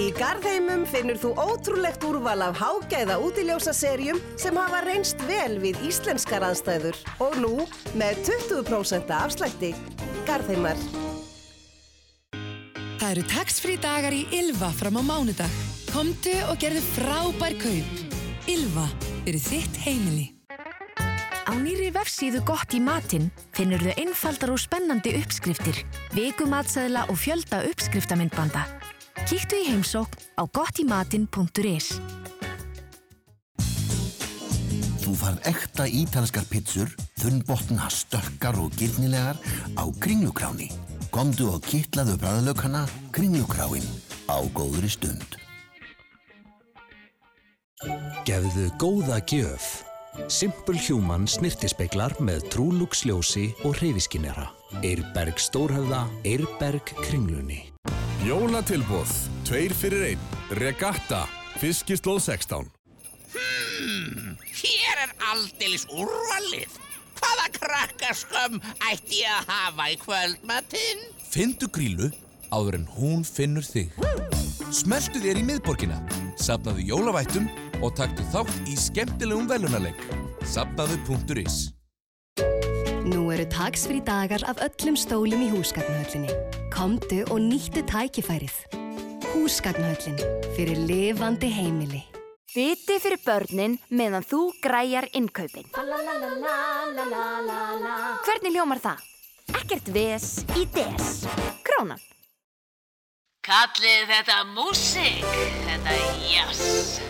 Í Garðheimum finnur þú ótrúlegt úrval af hágæða útiljósaserjum sem hafa reynst vel við íslenskar aðstæður og nú með 20% afslætti. Garðheimar. Það eru tax-free dagar í Ylva fram á mánudag. Komdu og gerðu frábær kaup. Ylva fyrir þitt heimili. Á nýri vefsíðu Gott í matinn finnur þau einfaldar og spennandi uppskriftir, vikumatseðla og fjölda uppskriftamindbanda. Kíktu í heimsókn á gottimatinn.is Þú farð ekta ítalskar pizzur, þunnbotna, stökkar og gyrnilegar á Kringlukráni. Komdu og kitlaðu bræðlaukana Kringlukráin á góðri stund. Gefðu góða gjöf. Simple Human snirtispeglar með Trúlux ljósi og hreyfiskinnera. Eirberg Stórhöfða, Eirberg Kringlunni. Jólatilbóð, tveir fyrir einn, regatta, fiskislóð 16. Hmm, hér er aldeilis úrvalið. Hvaða krakkaskömm ætti ég að hafa í kvöldmatinn? Findu grílu áður en hún finnur þig. Smeltu þér í miðborgina, safnaðu jólavættum og taktu þátt í skemmtilegum velunarleik. Safnaðu.is Nú eru taksfrí dagar af öllum stólum í húsgagnahöllinni. Komdu og nýttu tækifærið. Húsgagnahöllin fyrir lifandi heimili. Viti fyrir börnin meðan þú græjar innkaupin. Hvernig hljómar það? Ekkert ves í des. Krónan. Kallið þetta músík, þetta jazz.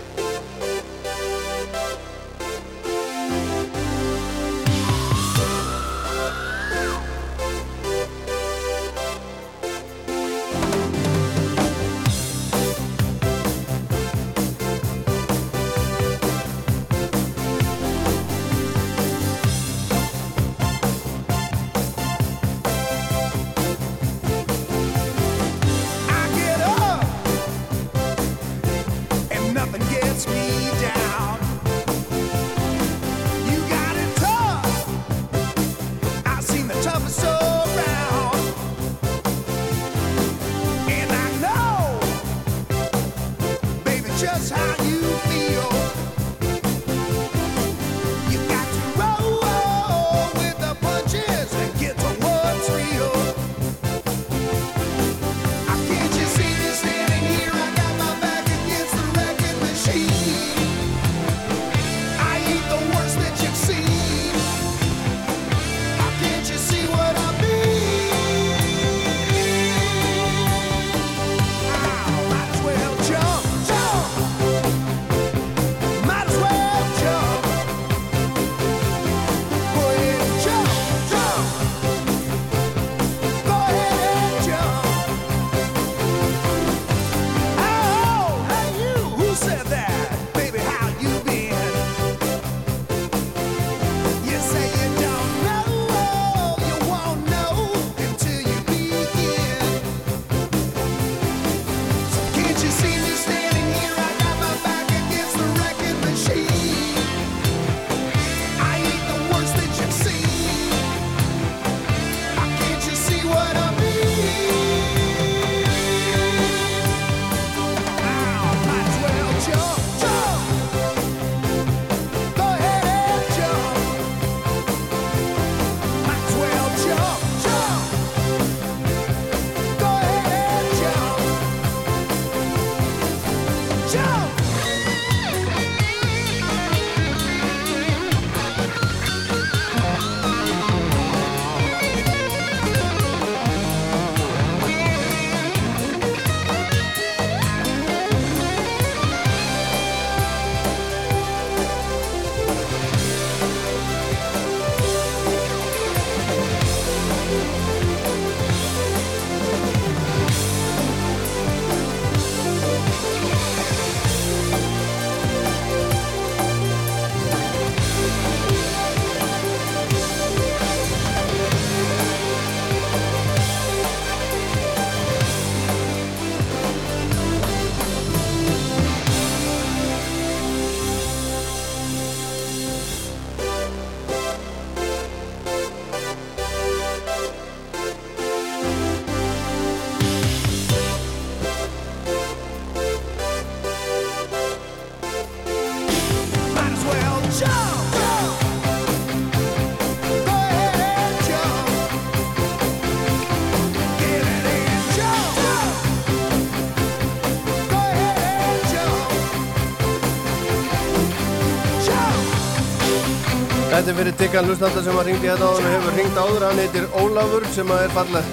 Þetta er fyrir Tikkan hlustanda sem að ringdi hérna áður og hefur ringt áður, hann heitir Ólafur sem að er falleg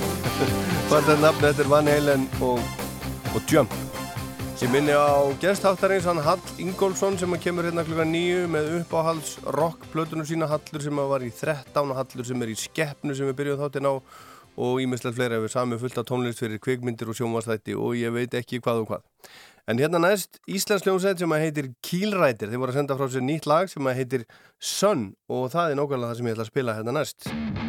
*laughs* nafn, þetta er Van Halen og, og Jump. Ég minni á gestháttarins hann Hall Ingólfsson sem að kemur hérna klukka nýju með uppáhalds rockplötunum sína. Hallur sem að var í 13 og Hallur sem er í skeppnu sem við byrjuðum þáttinn á. Og ímestlega fleira við sami fullt af tónlist fyrir kvikmyndir og sjónvarsþætti og ég veit ekki hvað og hvað En hérna næst Íslands hljómsveit sem að heitir Kílrætir, þeir voru að senda frá sér nýtt lag sem að heitir Sun og það er nákvæmlega það sem ég ætla að spila hérna næst.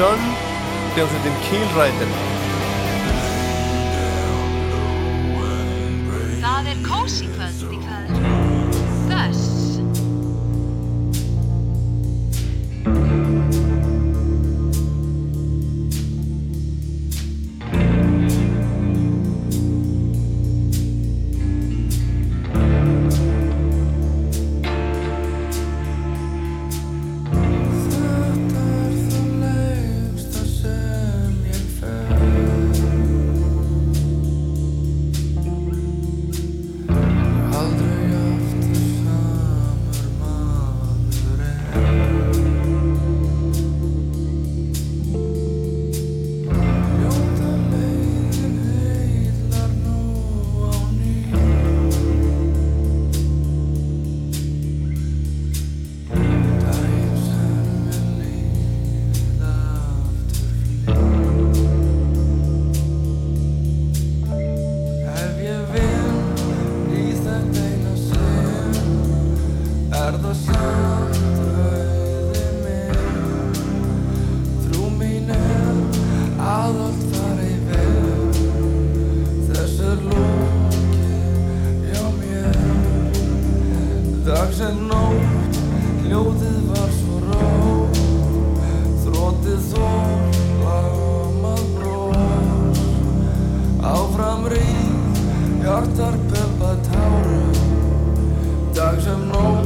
Sun hljómsveitin Keel Rider Áfram ríð, hjartar pöpa táru Dag sem nóg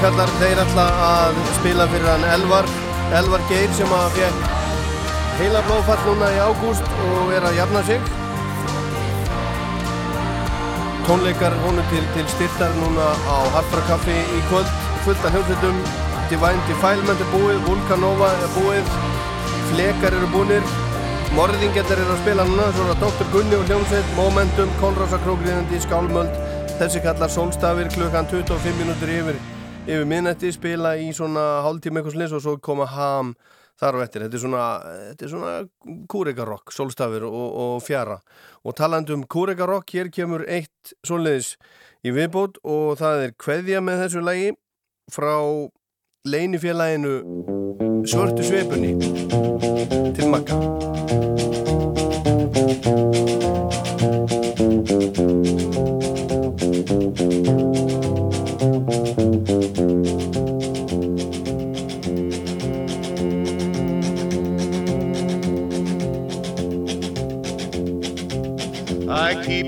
kallar þeir alltaf að spila fyrir hann Elvar, Elvar Geir sem að fekk heila blóðfall núna í ágúst og er að jafna sig. Tónleikar honu til, til styrtar núna á Harfrakaffi í kvöld, fullt af hljómsveitum, Divine Defilement er búið, Vulcanova er búið, Flekar eru búinir, Morðingettar eru að spila núna, svona Dr. Gunni og hljómsveit, Momentum, Konrása Krókriðandi, Skálmöld, þessi kallar Solstafir klukkan 25 minútur yfir, yfir minnætti, spila í svona hálftíma eitthvað slis og svo koma ham þar á eftir. Þetta er svona, svona kúrekarokk, Solstafir og, og fjara. Og taland um kúrekarokk, hér kemur eitt svoleiðis í viðbót og það er kveðja með þessu lagi frá leinifélaginu Svörtu Sveipunni til Magga.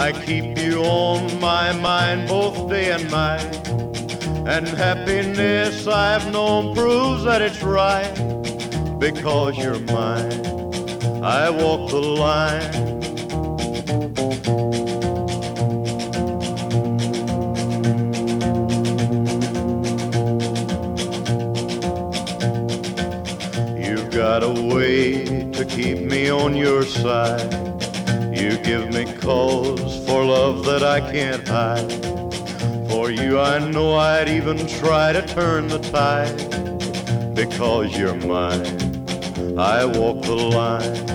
I keep you on my mind both day and night. And happiness I've known proves that it's right because you're mine. I walk the line. You've got a way to keep me on your side. That I can't hide. For you, I know I'd even try to turn the tide. Because you're mine, I walk the line.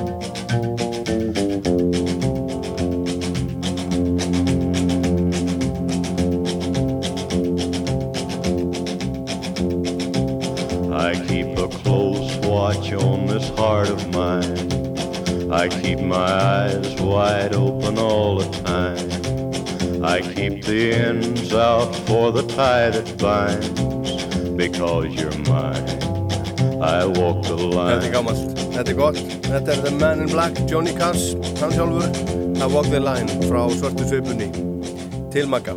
The ends out for the tie that binds. Because you're mine, I walk the line. Þetta er gammalt, þetta er gott. Þetta er The Man in Black, Johnny Cass, hann sjálfur, að Walk the Line frá Svörtu Sveipunni til Magga.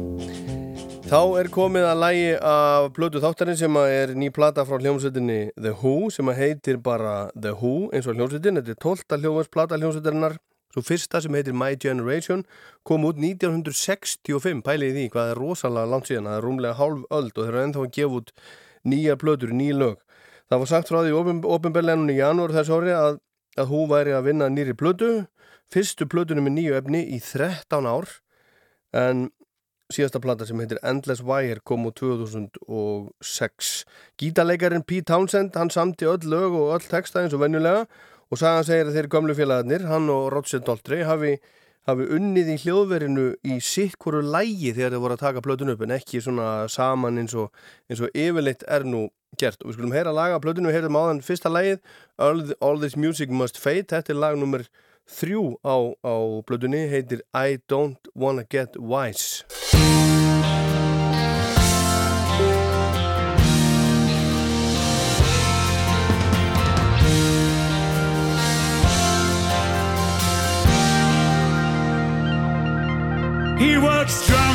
Þá er komið að lægi af blödu þáttarinn sem er ný plata frá hljómsveitinni The Who sem heitir bara The Who eins og hljómsveitin. Þetta er 12. hljómsplata hljómsveitarinnar. Svo fyrsta sem heitir My Generation kom út 1965. Pælið í því hvað er rosalega langt síðan. Það er rúmlega hálf öld og þeir eru ennþá að gefa út nýja blödur, nýja lög. Það var sagt frá því ofinbellenunni í janúar þess ári að, að Who væri að vinna nýri blödu. Fyrstu blödunum með nýju efni í 13 ár en síðasta plata sem heitir Endless Wire kom úr 2006 Gítarleikarin Pete Townsend hann samti öll lög og öll texta eins og venjulega og sagan segir að þeir gamlu félagarnir hann og Roger Daltrey hafi, hafi unnið í hljóðverinu í sitt hverju lægi þegar þeir voru að taka plötun upp en ekki svona saman eins og, eins og yfirleitt er nú gert. Og við skulum heyra laga plötunu, við heyrum á þann fyrsta lægið All, All This Music Must Fade. Þetta er lag nummer þrjú á, á plötunni heitir I Don't Wanna Get Wise He works strong.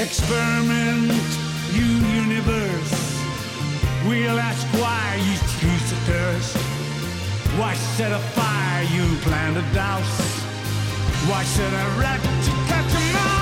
Experiment, you universe. We'll ask why you choose to curse. Why set a fire you plan to douse? Why set a rat to catch a mouse?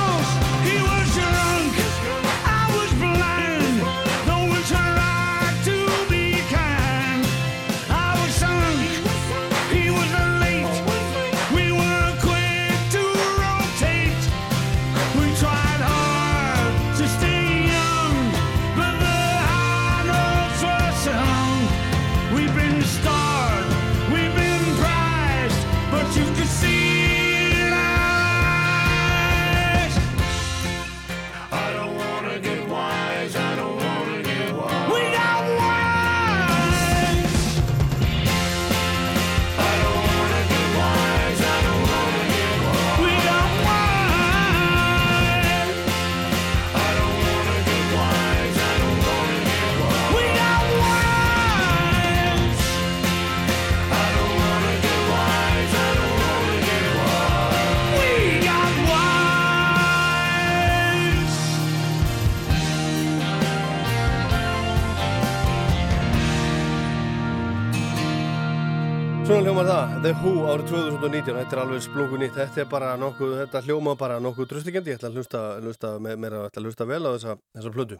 The Who árið 2019, þetta er alveg splungu nýtt, þetta er bara nokkuð, þetta hljóma bara nokkuð drustingandi, ég ætla að hlusta, hlusta me- meira, ætla að hlusta vel á þessa, þessa plötu.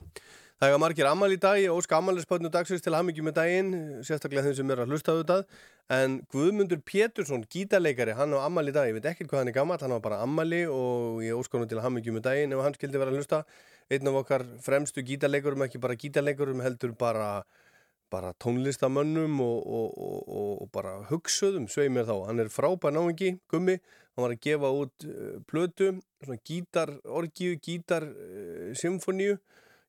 Það er margir ammal í dag, ég óska ammaliðspötnu dagsins til hamingjum með daginn, sérstaklega þeim sem er að hlusta þetta, en Guðmundur Pétursson, gítarleikari, hann á ammal í dag, ég veit ekkert hvað hann er gammal, hann á bara ammali og ég óska hann til hamingjum með daginn ef hann skildi vera að hlusta, einn af okkar fremstu gítarleikurum, bara tónlistamönnum og, og, og, og, bara hugsuðum svei mér þá, hann er frábær náingi gummi, hann var að gefa út uh, plötu, svona gítar orgíu, gítar uh, symfoníu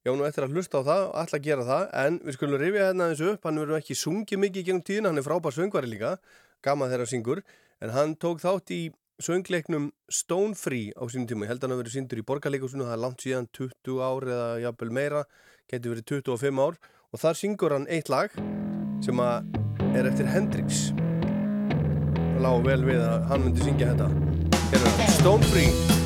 já nú eftir að hlusta á það að gera það, en við skulum rifja hérna þessu upp. Hann verður ekki sungið mikið gegnum tíðina hann er frábær söngvari líka, gaman þeirra syngur. En hann tók þátt í söngleiknum Stone Free á sínum tíma. Ég held að hann að verið syndur í borgarleikusinu það er langt síðan 20 ár eða jafnvel meira getur verið 25 ár og þar syngur hann eitt lag sem er eftir Hendrix. Það lág vel við að hann myndi syngja þetta. Hér það, Stone Free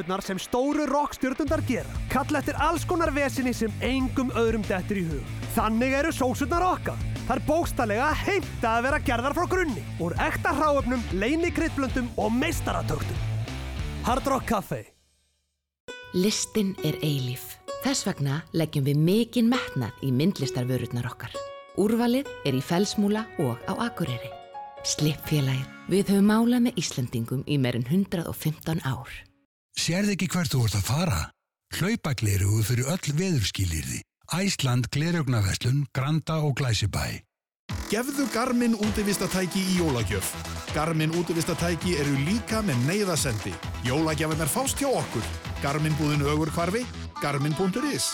kröfunar sem stóru rockstjörnundar gera. Kalla eftir alls konar vesinni sem engum öðrum dettur í hug. Þannig eru sósurnar okkar. Það er bókstallega heimta að vera gerðar frá grunni. Úr ekta hráöfnum, leini kryddblöndum og meistaratöktum. Hard Rock Café. Listin er eilíf. Þess vegna leggjum við mikinn metnað í myndlistarvörurnar okkar. Úrvalið er í Fellsmúla og á Akureyri. Slippfélagið. Við höfum málað með Íslandingum í meirinn 115 ár. Sérð ekki hvert þú ert að fara? Hlaupaglerugu fyrir öll veðurskilirði. Æsland glerugnaverslun, Granda og Glæsibæ. Gefðu Garmin útivistatæki í jólagjöf. Garmin útivistatæki eru líka með neyðasendi. Jólagjafinnar fást hjá okkur. Garmin búðin ögur hvarfi, garmin.is.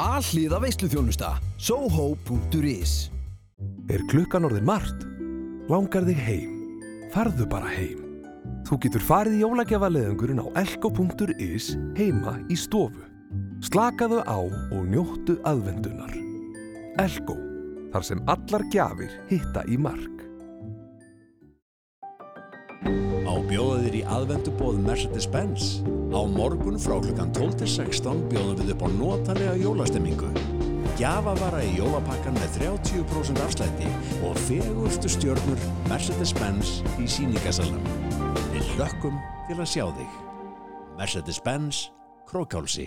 Allíða veisluþjónusta. Soho.is Er klukkan orðin margt? Langar þig heim? Farðu bara heim. Þú getur farið í jólagjafaleðungurinn á elko.is heima í stofu. Slakaðu á og njóttu aðvendunar. Elko, þar sem allar gjafir hitta í mark. Á bjóða þér í aðvendubóð Mercedes-Benz. Á morgun frá klukkan 12-16 bjóðum við upp á notalega jólastemmingu. Gjafavara í jólapakkan með 30% afslætti og fegurstu stjörnur Mercedes-Benz í síningasalunum. Við hlökkum til að sjá þig. Mercedes-Benz Krókálsi.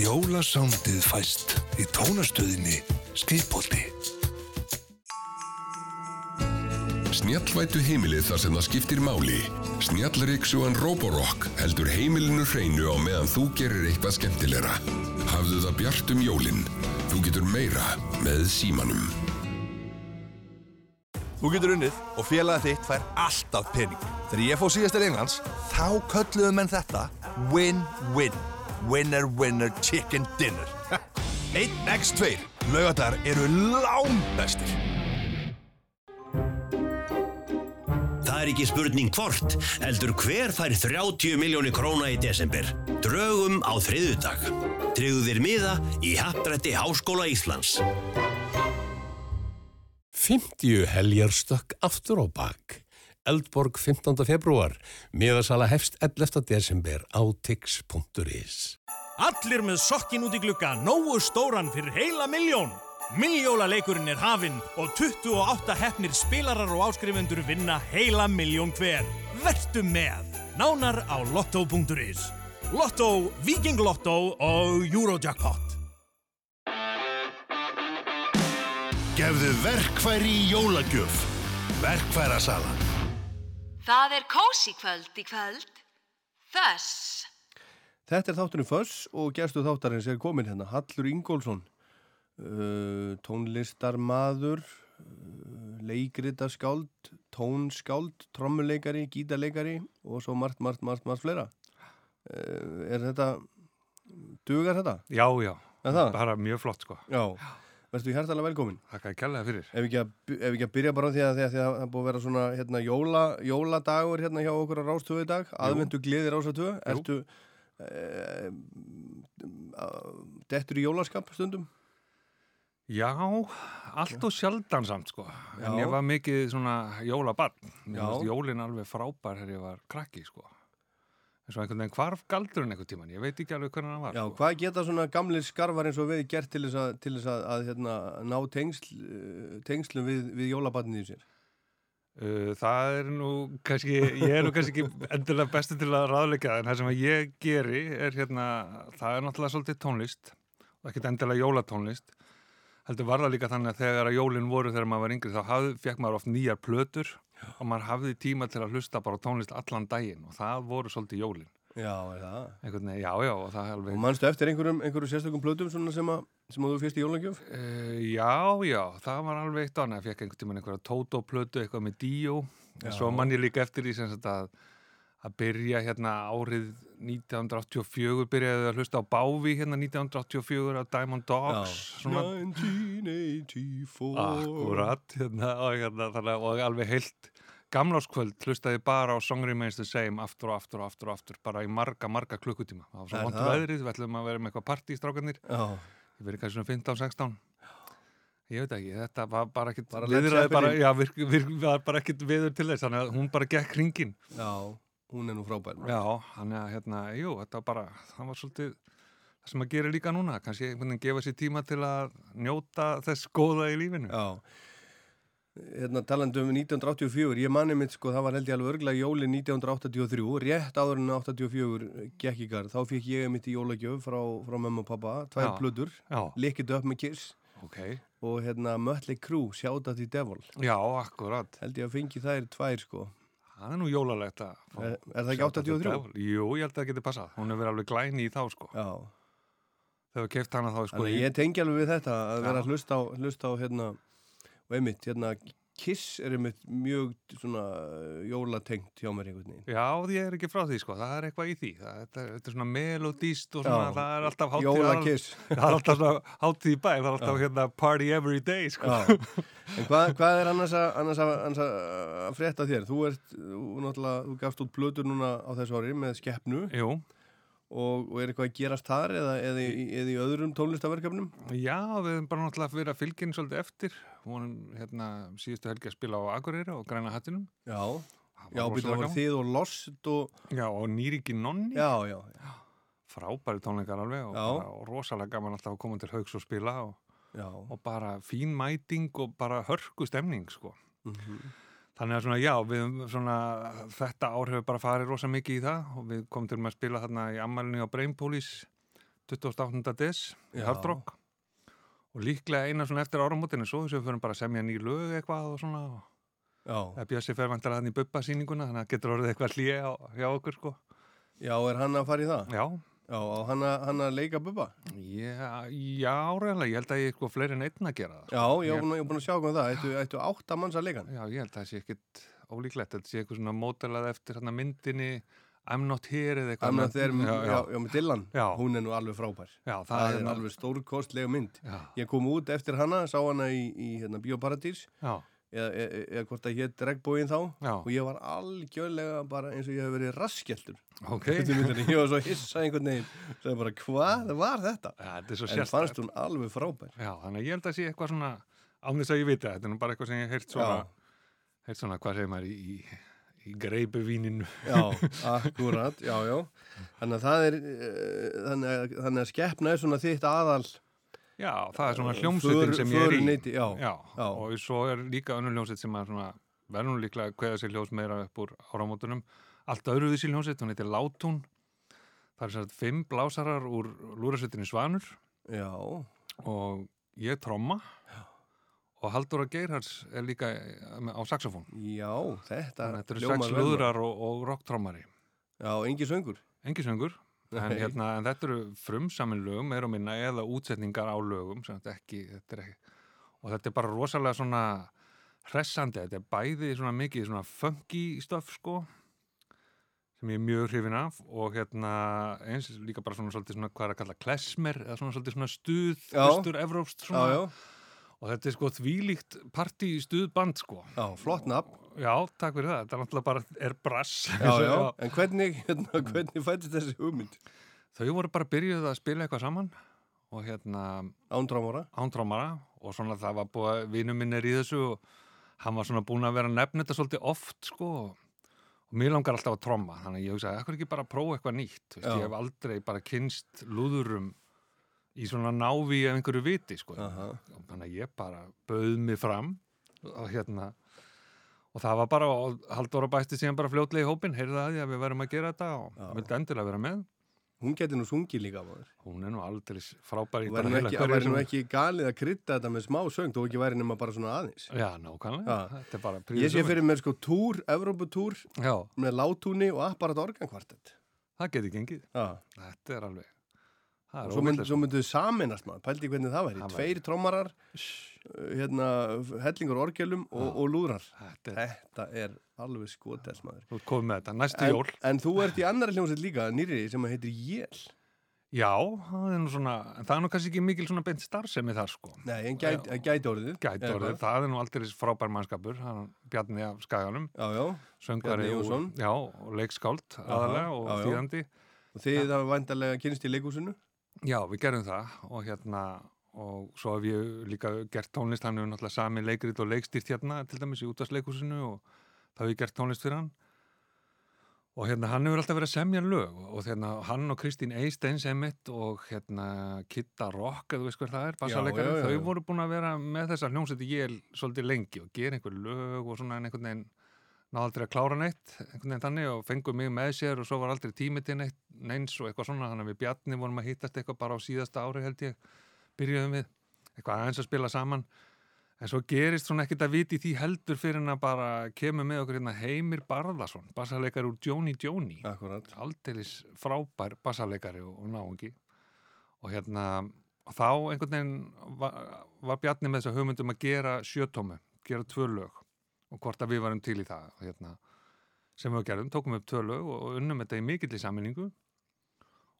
Jólasándið fæst í tónastöðinni Skriðbólti. Snjallvætu heimilið þar sem það skiptir máli. Snjallriksugan Roborock heldur heimilinu hreinu á meðan þú gerir eitthvað skemmtilegra. Hafðu það bjart um jólinn. Þú getur meira með símanum. Þú getur unnið og félagið þitt fær alltaf pening. Þegar ég fóð síðast til Englands, þá kölluðu menn þetta win-win. Winner, winner, chicken dinner. *laughs* 1x2. Laugadar eru lámbestir. Það er ekki spurning hvort, heldur hver fær 30 miljónir króna í desember. Drögum á þriðudag. Tryggðu þér miða í Happdrætti Háskóla Íslands. 50 heljarstökk aftur á bak. Eldborg 15. februar. Miðasala hefst 11. desember á tix.is. Allir með sokkin út í glugga, nógu stóran fyrir heila miljón. Miljólaleikurinn er hafinn og 28 hefnir spilarar og áskrifendur vinna heila miljón hver. Vertu með! Nánar á lotto.is. Lotto, Viking Lotto og Eurojackpot. Gefðu verkfæri í jólagjöf. Verkfærasalan. Það er kósi kvöld í kvöld. Þess. Þetta er þátturinn Föss og gerstu þáttarins er komin hérna Hallur Ingólfsson uh, tónlistarmaður uh, leikritaskáld tónskáld, trommuleikari gítarleikari og svo margt, margt, margt, margt fleira uh, er þetta dugar þetta? Já, já, Er það? bara mjög flott sko Já, verður hærtalega velkomin Þakka að kella fyrir. Ef ekki að, ef ekki að byrja bara á því að, því að, því að það búið að vera svona hérna, jóla, jóladagur hérna hjá okkur á Rástöðu í dag, aðvendu gleðir Rástöðu, ertu e, dettur í jólaskap stundum? Já, allt og sjaldan samt sko. En Já. ég var mikið svona fannst jólin alveg frábær þegar ég var krakki sko En svo einhvern veginn hvarf galdurinn einhvern tíman Ég veit ekki alveg hvernig hann var Já, sko. hvað geta svona gamlir skarfar eins og við gert til þess að, til þess að, að hérna, ná tengsl, eh, tengslum við, við jólabarnið í sér? Uh, það er nú kannski, ég er nú kannski ekki *laughs* endilega bestu til að ráðleika en það sem ég geri er hérna, það er náttúrulega svolítið tónlist og ekkert endilega jólatónlist heldur var það líka þannig að þegar að jólin voru þegar maður var yngri þá hafði, fekk maður oft nýjar plötur og maður hafði tíma til að hlusta bara tónlist allan daginn og það voru svolítið jólin Já, er? Einhvern já, já, og það alveg Og mannstu eftir einhverjum, einhverjum sérstökum plötum sem, að, sem að þú fyrst í jólagjöf? Uh, já, já, það var alveg eitt annað. Ég fekk einhvern tímann einhverja Toto-plötu, eitthvað með Dio. En svo mann ég líka eftir því sem að, að byrja hérna árið 1984, byrjaði að hlusta á Bávi hérna 1984 á Diamond Dogs. svona- 1984 Akkurat, hérna, og, hérna, og alveg heilt gamláskvöld hlustaði bara á Song Remains the Same aftur og aftur og aftur og aftur, bara í marga, marga klukkutíma. Það var svo vond það? veðrið, við ætlum að vera með eitthvað partí í strákarnir. Ég verið kannski svona 15-16. Ég veit ekki, þetta var bara ekkit viðraði bara, já, virk, virk, var bara ekkit viður til þess, þannig að hún bara gekk hringin. Já, hún er nú frábær. Já, þannig að, hérna, jú, þetta var bara, það var svolítið það sem að gera líka núna, kannski einhvern veginn gefa sér tíma til að njóta þess góða í lífinu. Já. Hérna talandi um 1984, ég manni mitt sko, það var held ég alveg örglega jóli 1983, rétt áður en 84 gekk í garð, þá fikk ég mitt í jólagjöf frá, frá mömmu og pappa, tvær Já. plötur, Já. Lick It Up með Kiss Ok. og hérna Mötley Crüe, Shout at the Devil. Já, akkurat. Held ég að fengi þær tvær sko. Það er nú jólalegt að Er, er það ekki Shout at the 83? Devil. Jú, ég held að það geti passað. Hún hefur verið alveg glæni í þá, sko. Já. Þegar við keft hana þá, sko. Þannig ég tengi alveg við þetta að Já. vera að hlusta á, hlusta á hérna, og einmitt, hérna Kiss er einmitt mjög svona jólatengt hjá mér einhvern veginn. Já, ég er ekki frá því, sko. Það er eitthvað í því. Það, þetta, er- þetta er svona melodíst og svona, Já. það er alltaf hátíð. Jólakiss. *laughs* Það er alltaf svona hátíð í bæ, það er alltaf Já. hérna party every day, sko. Já. En hvað, hvað er annars að, annars að, annars að, frétta þér? Þú ert, þú náttúrulega, þú gafst út blöður núna á þessu ári með skeppnu. Jú. Og, og er eitthvað að gerast þar eða, eða, í- eða í öðrum tónlistaverkefnum? Já, við hefum bara náttúrulega verið að fylgja henni svolítið eftir. Hún hérna síðustu helgi að spila á Akureyri og Græna hattinum. Já, já, það var þið og Lost og... Já, og Nýriki Nonni. Já, já. Frábæri tónleikar alveg og, Já. bara, og rosalega gaman alltaf að koma til haugs og spila og, Já. og bara fín mæting og bara hörku stemning, sko. Mhm. Þannig að svona, já, við svona, þetta ár hefur bara farið rosa mikið í það og við komum til að spila þarna í ammælinu á Brainpolis 28. des í. Hard Rock og líklega eina svona eftir áramótinu svo þess að við förum bara að semja ný lög eitthvað og svona og Bjössi fer vantar þannig í bubba sýninguna þannig að getur orðið eitthvað hlýja hjá okkur sko. Já, er hann að fara í það? Já. Já, og hann að, að leika bubba? Já, já, reyðlega, ég held að ég eitthvað fleiri en einn að gera það. Já, ég hef búin, að- ég búin að sjá hvað það. Ættu, ættu átta manns að leika hann? Já, ég held að það sé ekkit ólíklegt, þetta sé eitthvað svona mótelað eftir hérna myndinni I'm not here eða eitthvað. I'm not there, já, já, já, með Dylan. Já. Hún er nú alveg frábær. Já, það það er er alveg stórkostlega mynd. Ég kom út eftir hana, sá hana í, í hérna, Bíóparadís. Já. Eða, hvort það hétt regnbóin þá. Já. Og ég var algjörlega bara eins og ég hef verið raskjeltur. Ok. Eftir myndinni. Ég var svo hissa einhvern veginn. Það bara, hvað var þetta? Ja, er en fannst hún alveg frábær. Já, þannig ég held að sé eitthvað svona án þess að ég viti það, þetta er bara eitthvað sem ég heyrt svona, Já. heyrt svona, hvað segir maður, í, í, í greipuvíninu. Já, akkurat, já, já. Þannig að það er, eh, þannig að, þannig að skeppna er svona þitt aðal. Já, það er svona hljómsveitin För- sem ég er í. föruneyti, já. já. Og svo er líka önnur hljómsveit sem að svona, verður nú líklega að kveða sér ljós meira upp úr áramótunum. Allt öðruvísi hljómsveit, hún heitir Látún. Það er svona fimm blásarar úr lúrasveitinni Svanur. Já. Og ég tromma. Já. Og Halldóra Geirhars er líka á saxofón. Já, þetta að þetta eru sex vel. lúðrar og, og rocktrommari. Já, engi söngur. Engi söngur. En, hérna, en þetta eru frumsamin lögum, meira og minna, eða útsetningar á lögum, þetta ekki, þetta er ekki, og þetta er bara rosalega svona hressandi, þetta er bæði svona mikið svona funky stöf, sko, sem ég er mjög hrifin af og hérna eins líka bara svona svolítið svona, hvað er að kalla klesmer, eða svona svolítið svona stuð, Já. austur, evrópst, svona, Já, já. og þetta er sko þvílíkt partí stuðband, sko. Já, flott nafn. Já, takk fyrir það, þetta er náttúrulega bara, er brass. *laughs* Já, já, en hvernig, hérna, hvernig fættist þessi hugmynd? Þau voru bara byrjuð að spila eitthvað saman og hérna... Ándrámara? Ándrámara og svona það var búið að vinnu minn er í þessu og hann var svona búin að vera að nefna þetta svolítið oft sko og mér langar alltaf að tromma þannig að ég hugsaði, ekkur ekki bara að prófa eitthvað nýtt Vist, Já. ég hef aldrei bara kynst lúðurum í svona návi af einhverju viti sko Aha. og þannig að ég bara bauð mig fram og hérna og það var bara, og Halldóra bæsti síðan bara fljótlega í hópin, heyrði það að því að við verðum að gera þetta og vildi endilega vera með Hún geti nú sungið líka, maður. Hún er nú aldrei frábær í Það væri nú ekki, væri nú ekki galið að krydda þetta með smá söng, þó ekki væri nema bara svona aðeins. Já, nákvæmlega, þetta er bara Ég sé fyrir mér sko túr, Evróputúr, með látúni og apparat organkvartett. Það geti gengið. Já. Þetta er alveg... Er svo, mynd, svo mynduðu saminast maður, pældi hvernig það væri. Tveir trommarar, hérna, hellingur orgelum og, og lúðrar. Þetta Þetta er alveg skotels maður. Þú komið með þetta, næstu en, jól. En þú ert í annari hljómsveit líka, nýri, sem heitir Jél. Já, það er nú svona, en það er nú kannski ekki mikil svona beint starfsemi þar sko. Nei, en gæti, Já. gæti orðið. Gæti Eða orðið, það er nú aldrei frábær mannskapur, Bjarni af Skaganum. Já, já. Söngvari Bjarni og, og leikskáld aðalega og þýðandi. Og þið það vandarlega kynst í leikúsinu? Já, við gerum það og hérna, og svo hef ég líka gert tónlist, hann hefur náttúrulega sami leikrit og leikstýrt hérna til dæmis í útvarsleikusinu og þá hef ég gert tónlist fyrir hann og hérna hann hefur alltaf verið að semja lög og hérna hann og Kristín Eisteins emitt og hérna Kitta Rock, eða þú veist hver það er, já. þau voru búin að vera með þessa hljómsætti ég svolítið lengi og gera einhver lög og svona en einhvern veginn náðu aldrei að klára neitt, einhvern veginn þannig og fengu mig með sér og svo var aldrei tími til neitt neins og eitthvað svona, þannig að við Bjarni vorum að hittast eitthvað bara á síðasta ári held ég byrjuðum við, eitthvað aðeins að spila saman. En svo gerist svona ekkert að viti því heldur fyrir en að bara kemur með okkur hérna Heimir Barðarsson bassaleikari úr Jóni Jóni aldeilis frábær bassaleikari og, og náungi. Og hérna og þá einhvern veginn var, var Bjarni með þess að hugmyndum að gera sjötómu, gera tvö lög og hvort að við varum til í það hérna, sem við gerðum, tókum upp tvö lög og unnum þetta í mikill í sammenningu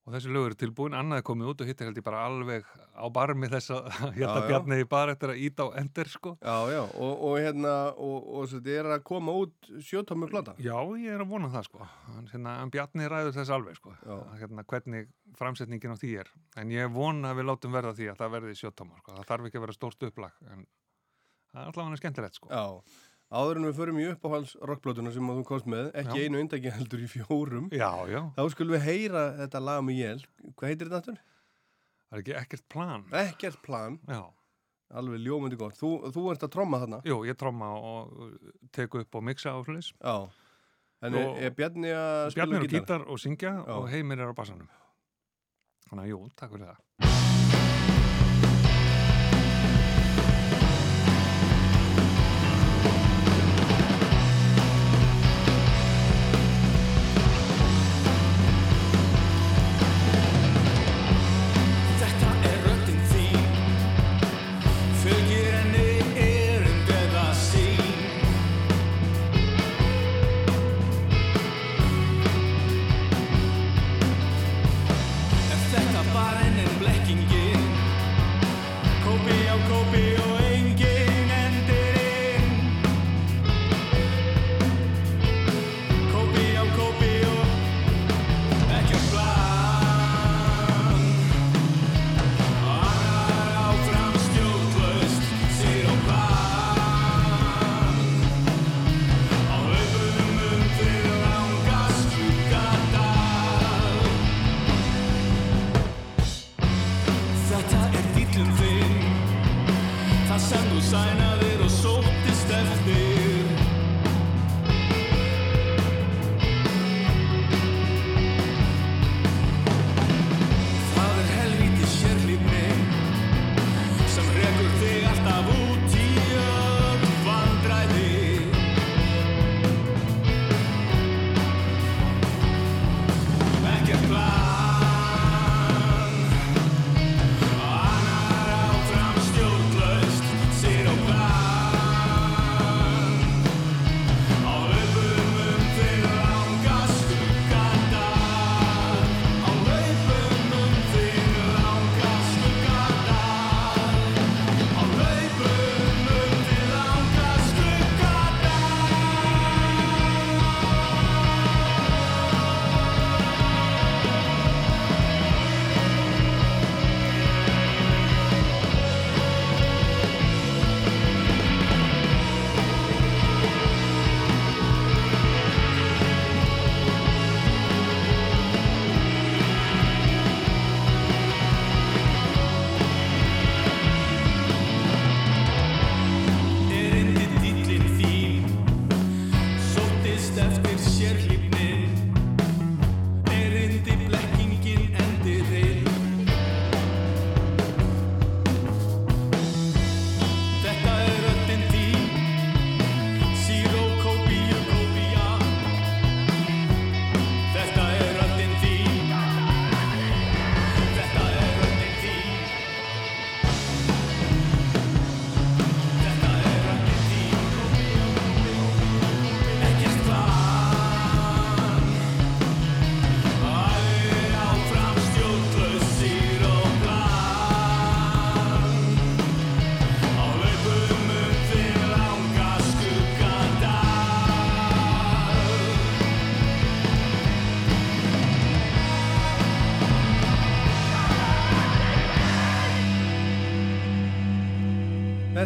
og þessi lög eru tilbúin, annað er komið út og hitt er held ég bara alveg á barmi þess að *laughs* hérna Já, já. Bjarni í bara eftir að íta á ender sko. Já, já, og, og hérna, og, og þetta er að koma út sjötómur plata. Já, ég er að vona það sko. Hann, hérna, en Bjarni ræður þess alveg sko. Að, hérna, hvernig framsetningin á því er. En ég vona að við látum verða því að það verði sjötómar sko. Það þarf ekki að vera stórt upplag. En það er allavega skemmtilegt sko. Já, áður en við förum í uppáhalds rockblótuna sem að þú komst með, ekki Já. einu eindaki heldur í fjórum. Já, já. Þá skulum við heyra þetta lag með jél. Hvað heitir þetta aftur? Það er ekki ekkert plan. Ekkert plan. Já. Alveg ljómandi gott. Þú, þú ert að tromma þarna. Jú, ég tromma og teku upp og mixa hlutis. Já. En er, er Bjarni að spila Bjarni er gítar? gítar og syngja Já. og Heimir er á bassanum. Þannig að jú, takk fyrir það.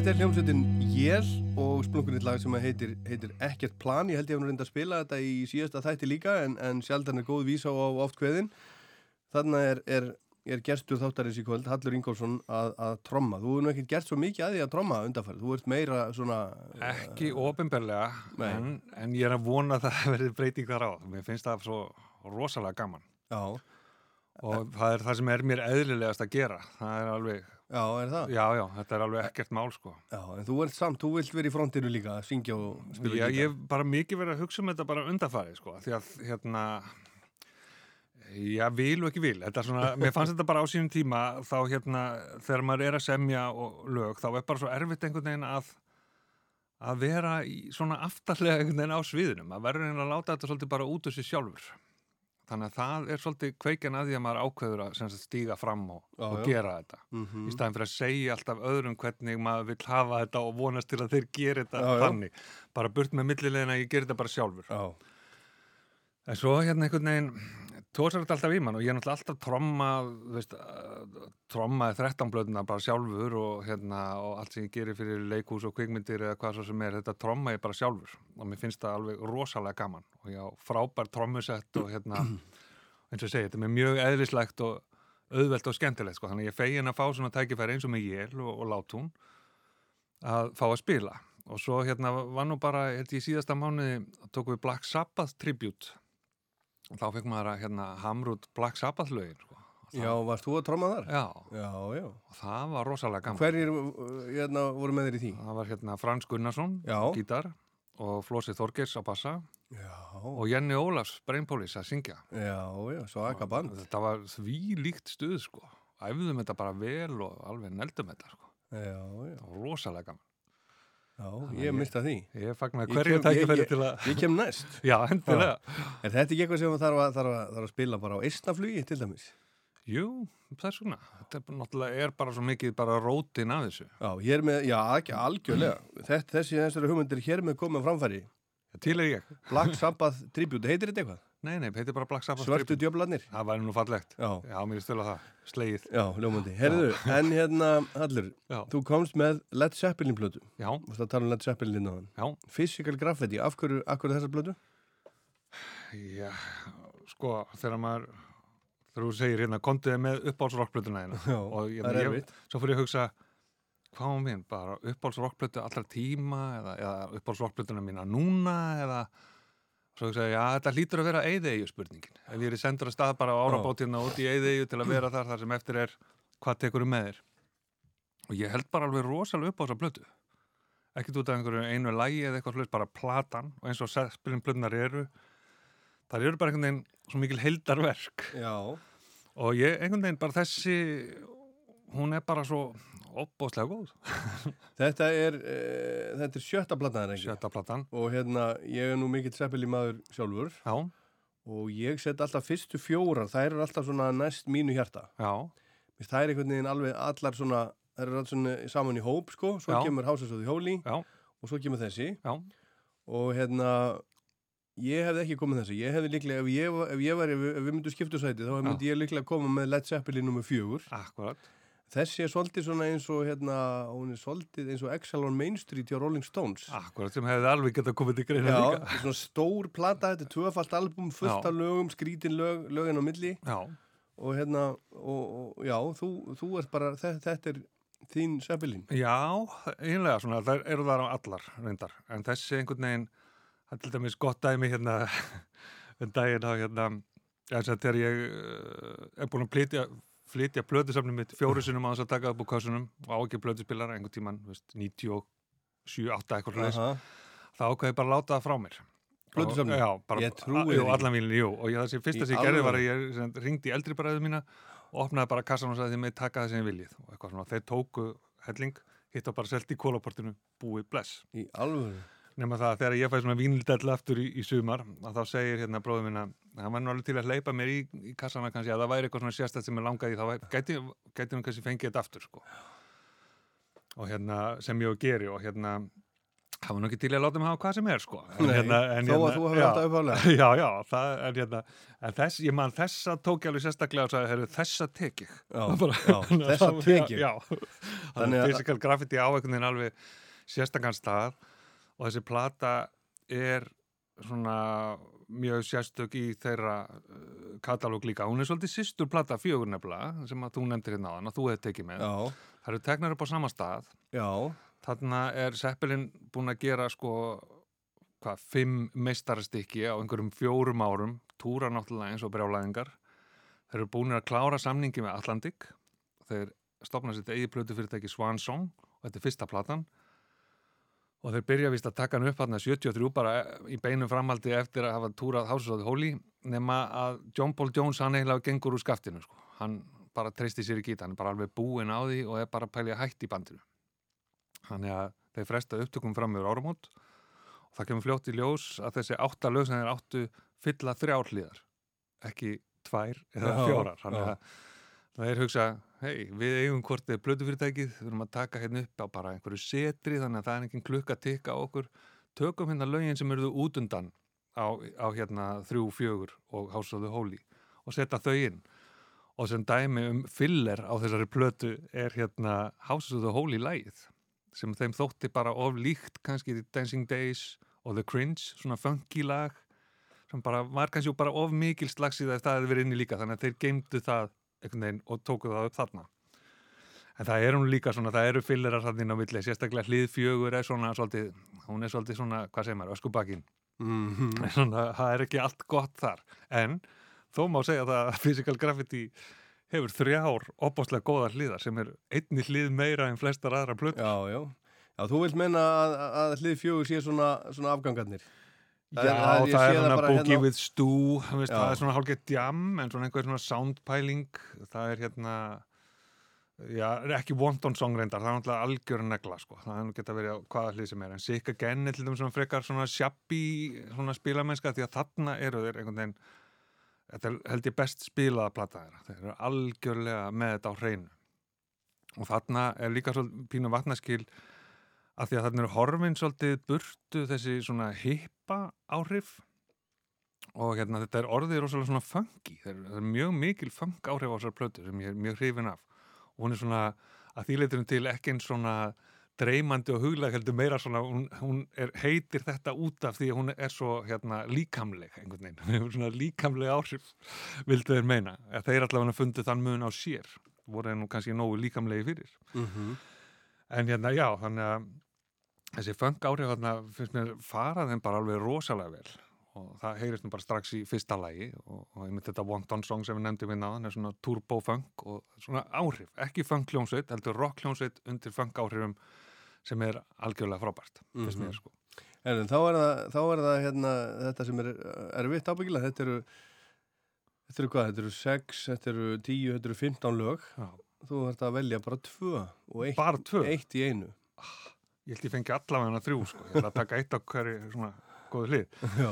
Þetta er hljómsveitin Jél og splunkunnitt lag sem heitir, heitir Ekkert plan. Ég held ég að hún reynda að spila þetta í síðasta þætti líka en, en sjaldan er góð vísa á oft kveðin. Þannig er, er, er gerstur þáttarins í kvöld, Hallur Ingólfsson, að, að tromma. Þú hefur nú ekkert gert svo mikið að því að tromma undanfærið. Þú ert meira svona... Ekki ofinberlega, Nei. en, en ég er að vona að það *laughs* verði breyting þar á. Mér finnst það svo rosalega gaman. Já. Og það er það sem er mér eðlilegast að gera. Það er alveg... Já, er það? Já, já, þetta er alveg ekkert mál, sko. Já, en þú ert samt, þú vilt vera í frontinu líka, að syngja og spila Já, ég hef bara mikið verið að hugsa um þetta bara undarfæri, sko, því að, hérna, já, vil og ekki vil, þetta er svona, *laughs* mér fannst þetta bara á sínum tíma, þá, hérna, þegar maður er að semja og lög, þá er bara svo erfitt einhvern veginn að, að vera í svona aftarlega einhvern veginn á sviðinu, maður verður einhvern að láta þetta svolítið bara út úr sér sjálfur. Þannig að það er svolítið kveikin að því að maður ákveður að sagt, stíga fram og, Já, og gera þetta. Mhm. Í staðin fyrir að segja alltaf öðrum hvernig maður vil hafa þetta og vonast til að þeir gera þetta Já, þannig. Bara burt með millilegin að ég ger þetta bara sjálfur. Já. En svo hérna einhvern veginn, tósar þetta alltaf í mann og ég er náttúrulega alltaf tromma, þú veist, uh, trommaði 13 blöðuna bara sjálfur og hérna og allt sem ég gerir fyrir leikús og kvikmyndir eða hvað svo sem er, þetta tromma ég bara sjálfur. Og mér finnst það alveg rosalega gaman og ég á frábær trommusett og hérna, eins og ég segi, þetta er mjög eðlislegt og auðvelt og skemmtilegt sko, þannig að ég fegin að fá svona tækifæri eins og með jél og, og látún að fá að spila. Og svo hérna var nú bara, ég í síðasta mánuði tókum við Black Sabbath tribute og þá fekk maður að hérna hamra út Black Sabbath lögin sko. Já, varst þú að tromma þar? Já. Já, já. Og það var rosalega gaman. Hverjir uh, hérna, voru með þér í því? Það var hérna Frans Gunnarsson, gítar og Flósi Þorgers á bassa Já. og Jenny Ólafs, Brainpolis að syngja. Já, já, svo akka band. Þetta var því líkt stuð sko. Æfðum þetta bara vel og alveg neldum þetta sko. Já, já. Það var rosalega gaman. Já, Þannig ég mista því. Ég fagnar Ég hverju tækifæri ég- ég- til að... Ég kem næst. *laughs* Já, endilega. Er þetta ekki eitthvað sem þarf að, þarf að, þarf að spila bara á eistnaflugi til dæmis? Jú, það er svona. Þetta er er bara svo mikið bara rótin af þessu. Já, hér með, já, ekki algjörlega. Þetta, þessi þessari hugmyndir hér með komið framfæri. Til er ég. Black Sabbath Tribute, heitir þetta eitthvað? Nei, nei, heitir bara Black Sabbath Tribute. djöflarnir? Það væri nú fallegt. Já. Já, mér er stöla það. Slegið. Já, ljómandi. Herðu, en hérna, Hallur, Já. þú komst með Led Zeppelin plötu. Já. Þú veist að tala um Led Zeppelin innan. Já. Physical Graffiti, af hverju, af hverju þessa plötu? Já, sko, þegar maður þegar þú segir hérna, kontiði með uppáhaldsrockplötuna hérna Já, og það er ég, erfitt. svo fyrir ég að hugsa hvað var mín, bara uppáhaldsrockplötu allra tíma eða, eða uppáhaldsrockplötuna mína núna eða svo ég, já, þetta hlýtur að vera eyðeigju spurningin. Ef ég er í sendur að stað bara á árabótina út í eyðeigju til að vera þar þar sem eftir er hvað tekur með þér? Og ég held bara alveg rosalega upp á þessa plötu. Ekkert út af einhverju einu lægi eða eitthvað slúst, bara platan. Og eins og spilin plötunar eru það eru bara einhvern veginn svo mikil heildarverk. Já. og ég, einhvern veginn bara þessi hún er bara svo opbóðslega góð *laughs* Þetta er, uh, þetta er sjötta platan? Sjötta platan. Og hérna, ég er nú mikill Zeppelin maður sjálfur. Já. Og ég set alltaf fyrstu fjórar, þær eru alltaf svona næst mínu hjarta. Já. Mér það er einhvern veginn alveg allar svona, þær eru allar svona saman í hóp, sko. Svo Já. kemur the Holy. Já. Og svo kemur þessi. Já. Og hérna, ég hefði ekki komið þessi. Ég hefði líklega, ef ég, ef ég var, ef, við- ef við myndum skiptu sæti, þá myndi ég líklega koma með Led Zeppelin nummer fjögur. Akkurat. Þessi er svolítið svona eins og hérna, hún er svolítið eins og Exile on Main Street hjá Rolling Stones. Akkurat sem hefði alveg getað komið til greina Já, líka þetta er svona stór plata, þetta er tvöfalt album, fullt Já. af lögum, skrítin lög, lögin á milli. Já. Og hérna, og, og já, þú, þú ert bara, þetta, þetta er þín Zeppelin. Já, einlega svona, það eru þar á allar reyndar, en þessi einhvern veginn það er til dæmis gott dæmi hérna en *laughs* daginn á hérna þess að þegar ég uh, er búin að flytja, flytja plötusafnum mitt fjóru sinum á þess að taka upp úr kassunum og á ekki plötuspilara einhvern tíman, veist, 97, 8 eitthvað slags, Aha. þá ákveði ég bara láta það frá mér. Plötusafnið? Og- Já, bara, Ég trúi a- þér jú, og ég, þessi fyrsta sem ég gerði var að ég ringdi eldri bræðu mína og opnaði bara kassan og sagði þið með taka það sem ég viljið. Og eitthvað svona, þeir tóku helling hitt og bara selt í kólaportinu búið bless. Í alvöru? Nema það að þegar ég fæ svona vínildell aftur í, í sumar að þá segir hérna bróður minna hann var nú alveg til að hleypa mér í, í kassana kannski að það væri eitthvað svona sérstætt sem ég langaði þá gæti, hann kannski fengið þetta aftur sko og hérna sem ég og geri og hérna Það var nú ekki til að láta mig hafa hvað sem er, sko. Nei, þó að þú hafir já, átt að upphaflega. *laughs* Já, já, það er hérna, en þess, ég man þessa tók ég alveg sérstaklega og sagði, herru, þessa tek ég. Já, *laughs* Bara- já, *laughs* þessa Já, tek ég. Já, Þannig að- að physical graffiti á einhvern veginn alveg sérstakann stað og þessi plata er svona mjög sérstök í þeirra uh, katalóg líka. Hún er svolítið sýstur plata fjögur nefnilega sem að þú nefndir hérna á þann og þú hefði tekið með. Já. Það eru teknar upp á sama stað. Já. Þarna er Seppelin búin að gera sko hvað, fimm meistarastykki á einhverjum fjórum árum, túra náttúrulega eins og brjálæðingar. Þeir eru búin að klára samningi með Atlantic. Þeir stopna sitt eigi plötu fyrirtæki Swan Song og þetta er fyrsta platan. Og þeir byrja vist að taka hann upp hann 73 bara í beinum framaldi eftir að hafa túrað the Holy nema að John Paul Jones hann eiginlega gengur úr skaftinu sko. Hann bara treysti sér í gít, hann er bara alveg búinn á því og er bara að pælja hætt í bandinu. Þannig að þeir fresta upptökum fram yfir áramót og það kemur fljótt í ljós að þessi átta lög sem þeir áttu fylla þrjár hlýðar, ekki tvær eða fjórar. Þannig að það er hugsa, hei, við eigum hvort þið blödufyrirtækið, við erum að taka hérna upp á bara einhverju setri þannig að það er engin klukka að tikka á okkur. Tökum hérna lögin sem eruðu út undan á, á hérna þrjú, fjögur og the Holy og setja þau inn. Og sem dæmi um filler á þessari plötu er hérna the Holy lægið sem þeim þótti bara of líkt kannski The Dancing Days og The Cringe, svona funky lag sem bara var kannski bara of mikil slagsíða ef það hefði verið inni líka þannig að þeir geimdu það veginn og tóku það upp þarna en það er hún líka svona, það eru fillerar þarna inn á milli, sérstaklega hlið fjögur er svona svolítið, hún er svolítið svona hvað segir maður, öskubakinn Mhm. *laughs* svona, það er ekki allt gott þar en þó má segja það að Physical Graffiti hefur þrjár opáslega góðar hliðar sem er einni hlið meira en flestar aðra plötur Já, já. Já, þú vilt menna að, að hlið fjögur sé svona, svona afgangarnir. Já, það er, ég sé hann að bara Boogie hérna with Stu, veist, það er svona hálfgett jam, en svona einhver svona soundpæling, það er hérna, já, ekki Wanton song reyndar, það er náttúrulega algjör negla, sko, það er nú geta verið á hvaða hlið sem er, en Sick Again er til dæmis svona frekar svona shabby, svona spilamennska, því að þarna eru þeir einhvern veginn, þetta er held ég best spilaða plata þeirra, þeir eru algjörlega með þetta á hreinu. Og þarna er líka svolítið pínu vatnaskil að því að þarna eru horfin svolítið burtu þessi svona hippa áhrif og hérna þetta er orðið rosalega svona funky, það er, það er mjög mikil funk áhrif á þessar plötu sem ég er mjög hrifin af. Og hún er svona að því leiturum til ekki eins svona dreymandi og huglega heldur meira svona, hún, hún er, heitir þetta út af því að hún er svo hérna líkamleg einhvern veginn, *laughs* hún er svona líkamleg áhrif vildu þeir meina, að þeir allavega fundu þann mun á sér, voru þeir nú kannski nógu líkamlegi fyrir. Mhm. en hérna já, þannig að þessi funk áhrif þarna finnst mér fara þeim bara alveg rosalega vel og það heyrist nú bara strax í fyrsta lagi og, og einmitt þetta Wanton song sem við nefndum við náðan er svona turbo funk og svona áhrif, ekki funk hljónsveit, heldur rock hljónsveit undir funk áhrifum sem er algjörlega frábært, finnst Mhm. mér sko. En þá er það, þá er það hérna, þetta sem er erfitt ábyggilega, þetta eru, þetta eru hvað, þetta eru 6, þetta eru 10, þetta eru 15 lög. Já. Þú þarf að velja bara tvö og eitt, Bara tvö? eitt í einu. Ég held ég fengi allavega þrjú sko, ég ætla að taka eitt á hverju svona góðu hlið. Já.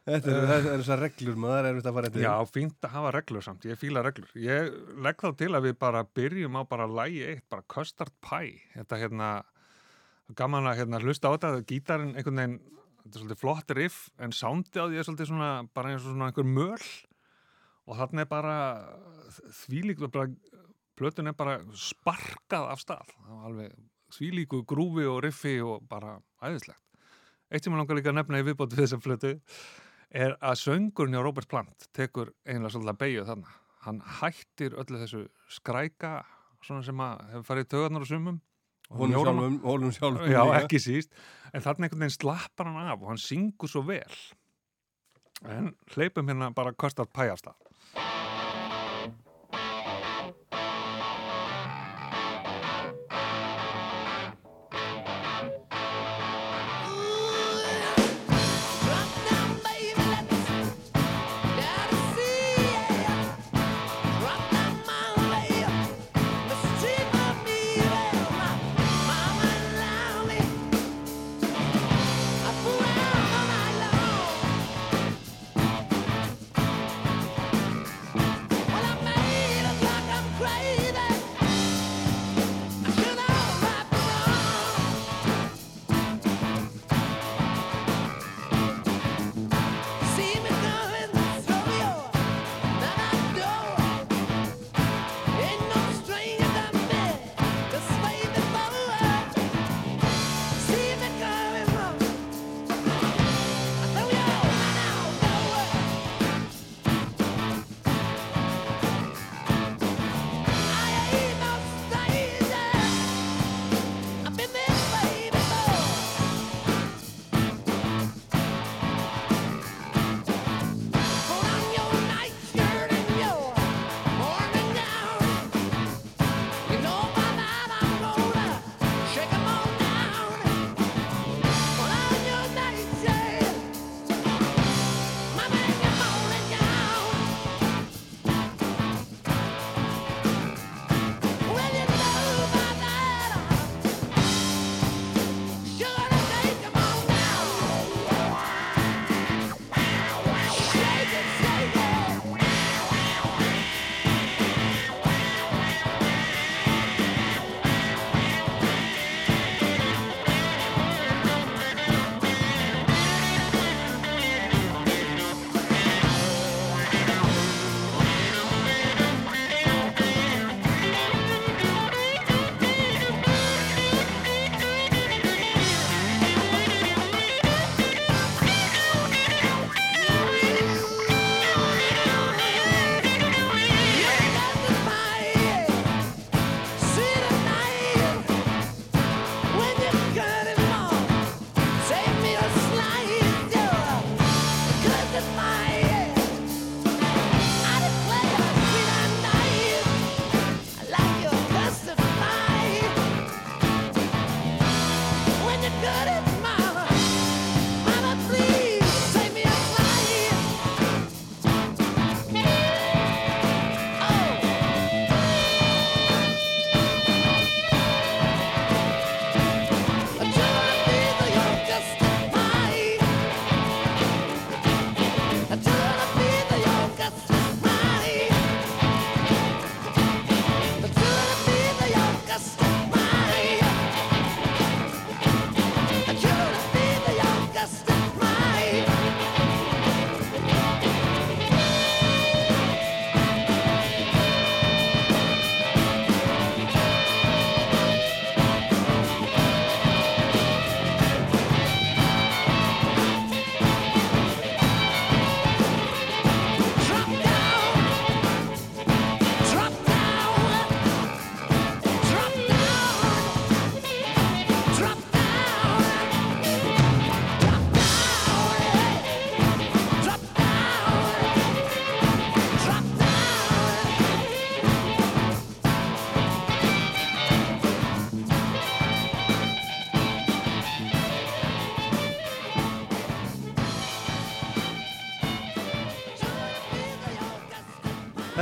Þetta eru, þetta eru þessar reglur, maður er erfitt að fara eftir. Já, fínt að hafa reglur samt, ég fíla reglur. Ég legg þá til að við bara byrjum á bara lægi eitt, bara Custard Pie. Þetta hérna, gaman að hérna, hlusta á þetta, gítarinn einhvern veginn, þetta er svolítið flott riff, en soundi á því er svolítið svona, bara eins og svona einhver möl. Og þarna er bara þvílík, bara, plötun er bara sparkað af stað. Það var alveg þvílíku grúfi og riffi og bara æðislegt. Eitt sem ég langar líka að nefna í viðbóti við þessa plötu er að söngurinn hjá Robert Plant tekur einlega svolítið að beigja þarna. Hann hættir öllu þessu skræka svona sem að hefur farið tögarnar og sumum. njórum- sjálfum- honum sjálfum Já, ekki síst. En þarna einhvern veginn slappar hann af og hann syngur svo vel. En hleypum hérna bara kostat pæjasta.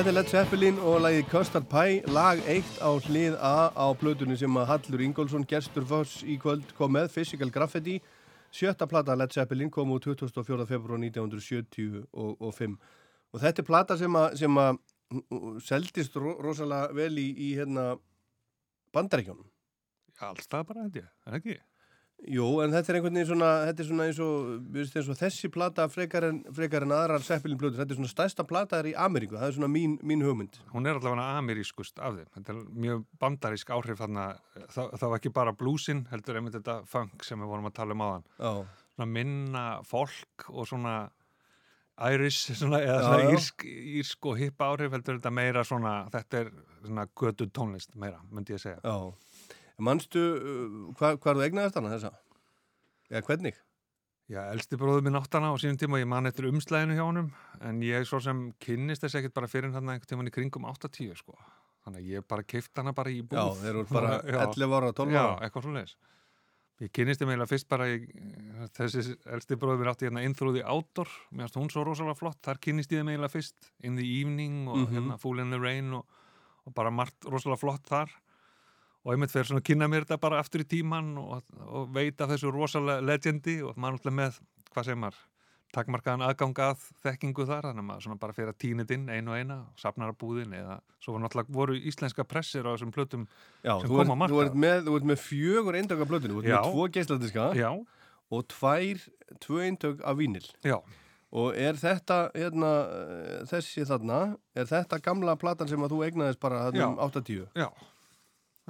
Þetta er Led Zeppelin og lagið Custard Pie, lag 1 á hlið A á plötunni sem að Hallur Ingólfsson, gerstur Foss í kvöld, kom með, Physical Graffiti. Sjötta plata Led Zeppelin kom úr 24. februar 1975 og, og, 5. og þetta er plata sem að, sem að uh, seldist ro rosalega vel í, í hérna, bandaríkjónum. Allstað bara ég, er ekki? Jú, en þetta er einhvern veginn svona, þetta er svona eins og, við veist, eins og þessi plata frekar en, frekar en aðrar Zeppelin blöður, þetta er svona stærsta plata er í Ameríku, það er svona mín, mín hugmynd. Hún er allavega amerískust af þeim. Þetta er mjög bandarísk áhrif þarna, þá, þá ekki bara bluesinn, heldur einmitt þetta funk sem við vorum að tala um áðan. Já. Svona minna fólk og svona Irish, svona, eða Já, svona já. írsk, írsk og hipp áhrif heldur þetta meira svona, þetta er svona götu tónlist meira, myndi ég segja. Já. Manstu, uh, hvað hva þú egnaðist hana þessa? Eða hvernig? Já, elsti bróður minn átt hana á sínum tíma og ég man eftir umslæðinu hjá honum en ég svo sem kynnist þess ekkert bara fyrir hann einhvern tíman í kringum 8-10 sko. Þannig að ég bara keift hana bara í búð. *laughs* Já, þeir eru bara 11 ára, 12 Já, ára. eitthvað svo leiðis. Ég kynnist þeim eiginlega fyrst bara í, þessi elsti bróður minn átti hérna innþrúði Outdoor, mér finnst hún svo rosalega flott, þar kynnist ég þeim eiginlega fyrst In the Evening og Mhm. hérna Fool in the Rain og, og bara margt rosalega flott þar og einmitt fyrir svona að kynna mér þetta bara aftur í tíman og, og veit af þessu rosalega legendi og maður náttúrulega með, hvað segir maður takmarkaðan aðgang að þekkingu þar þannig að maður svona bara fyrir að tínit inn einu og eina safnar að búðin eða svo var náttúrulega voru íslenska pressir á þessum plötum Já, sem kom á ert, þú, ert með, þú ert með fjögur eindök af blöðinu, þú ert Já. með tvo geisladiska Já. og tvær, tvö eindök af vínil. Já. Og er þetta, hérna, eh, þessi þarna, er þetta gamla platan sem að þú egnaðist bara þarna um 80? Já,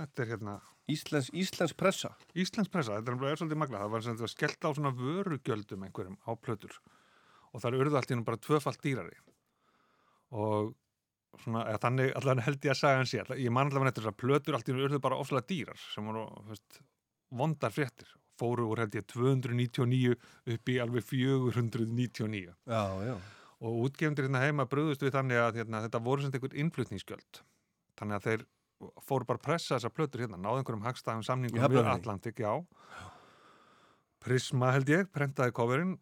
þetta er hérna Íslensk, Íslensk pressa? Íslensk pressa, þetta er er svolítið magla það var sem þetta skellt á svona vörugjöldum einhverjum á plötur. Og það urðu allt í hennu bara tvöfalt dýrari. Og svona, eða þannig allavega held ég að sagja hann sér ég man allavega eftir þess að plötur allt í hennu urðu bara ofslega dýrar sem voru veist, vondar fréttir. Fóru úr held ég 299 upp í alveg 499 Já, já. og útgefundir hérna heima bröðust við þannig að hérna, þetta voru sem einhvern innflutningsgjöld. Þannig að þeir fóru bara að pressa þessar plötur hérna, náðu einhverjum hagstæðum samningum við Hafnarfirði? Atlantik, já. Prisma held ég, prentaði coverinn.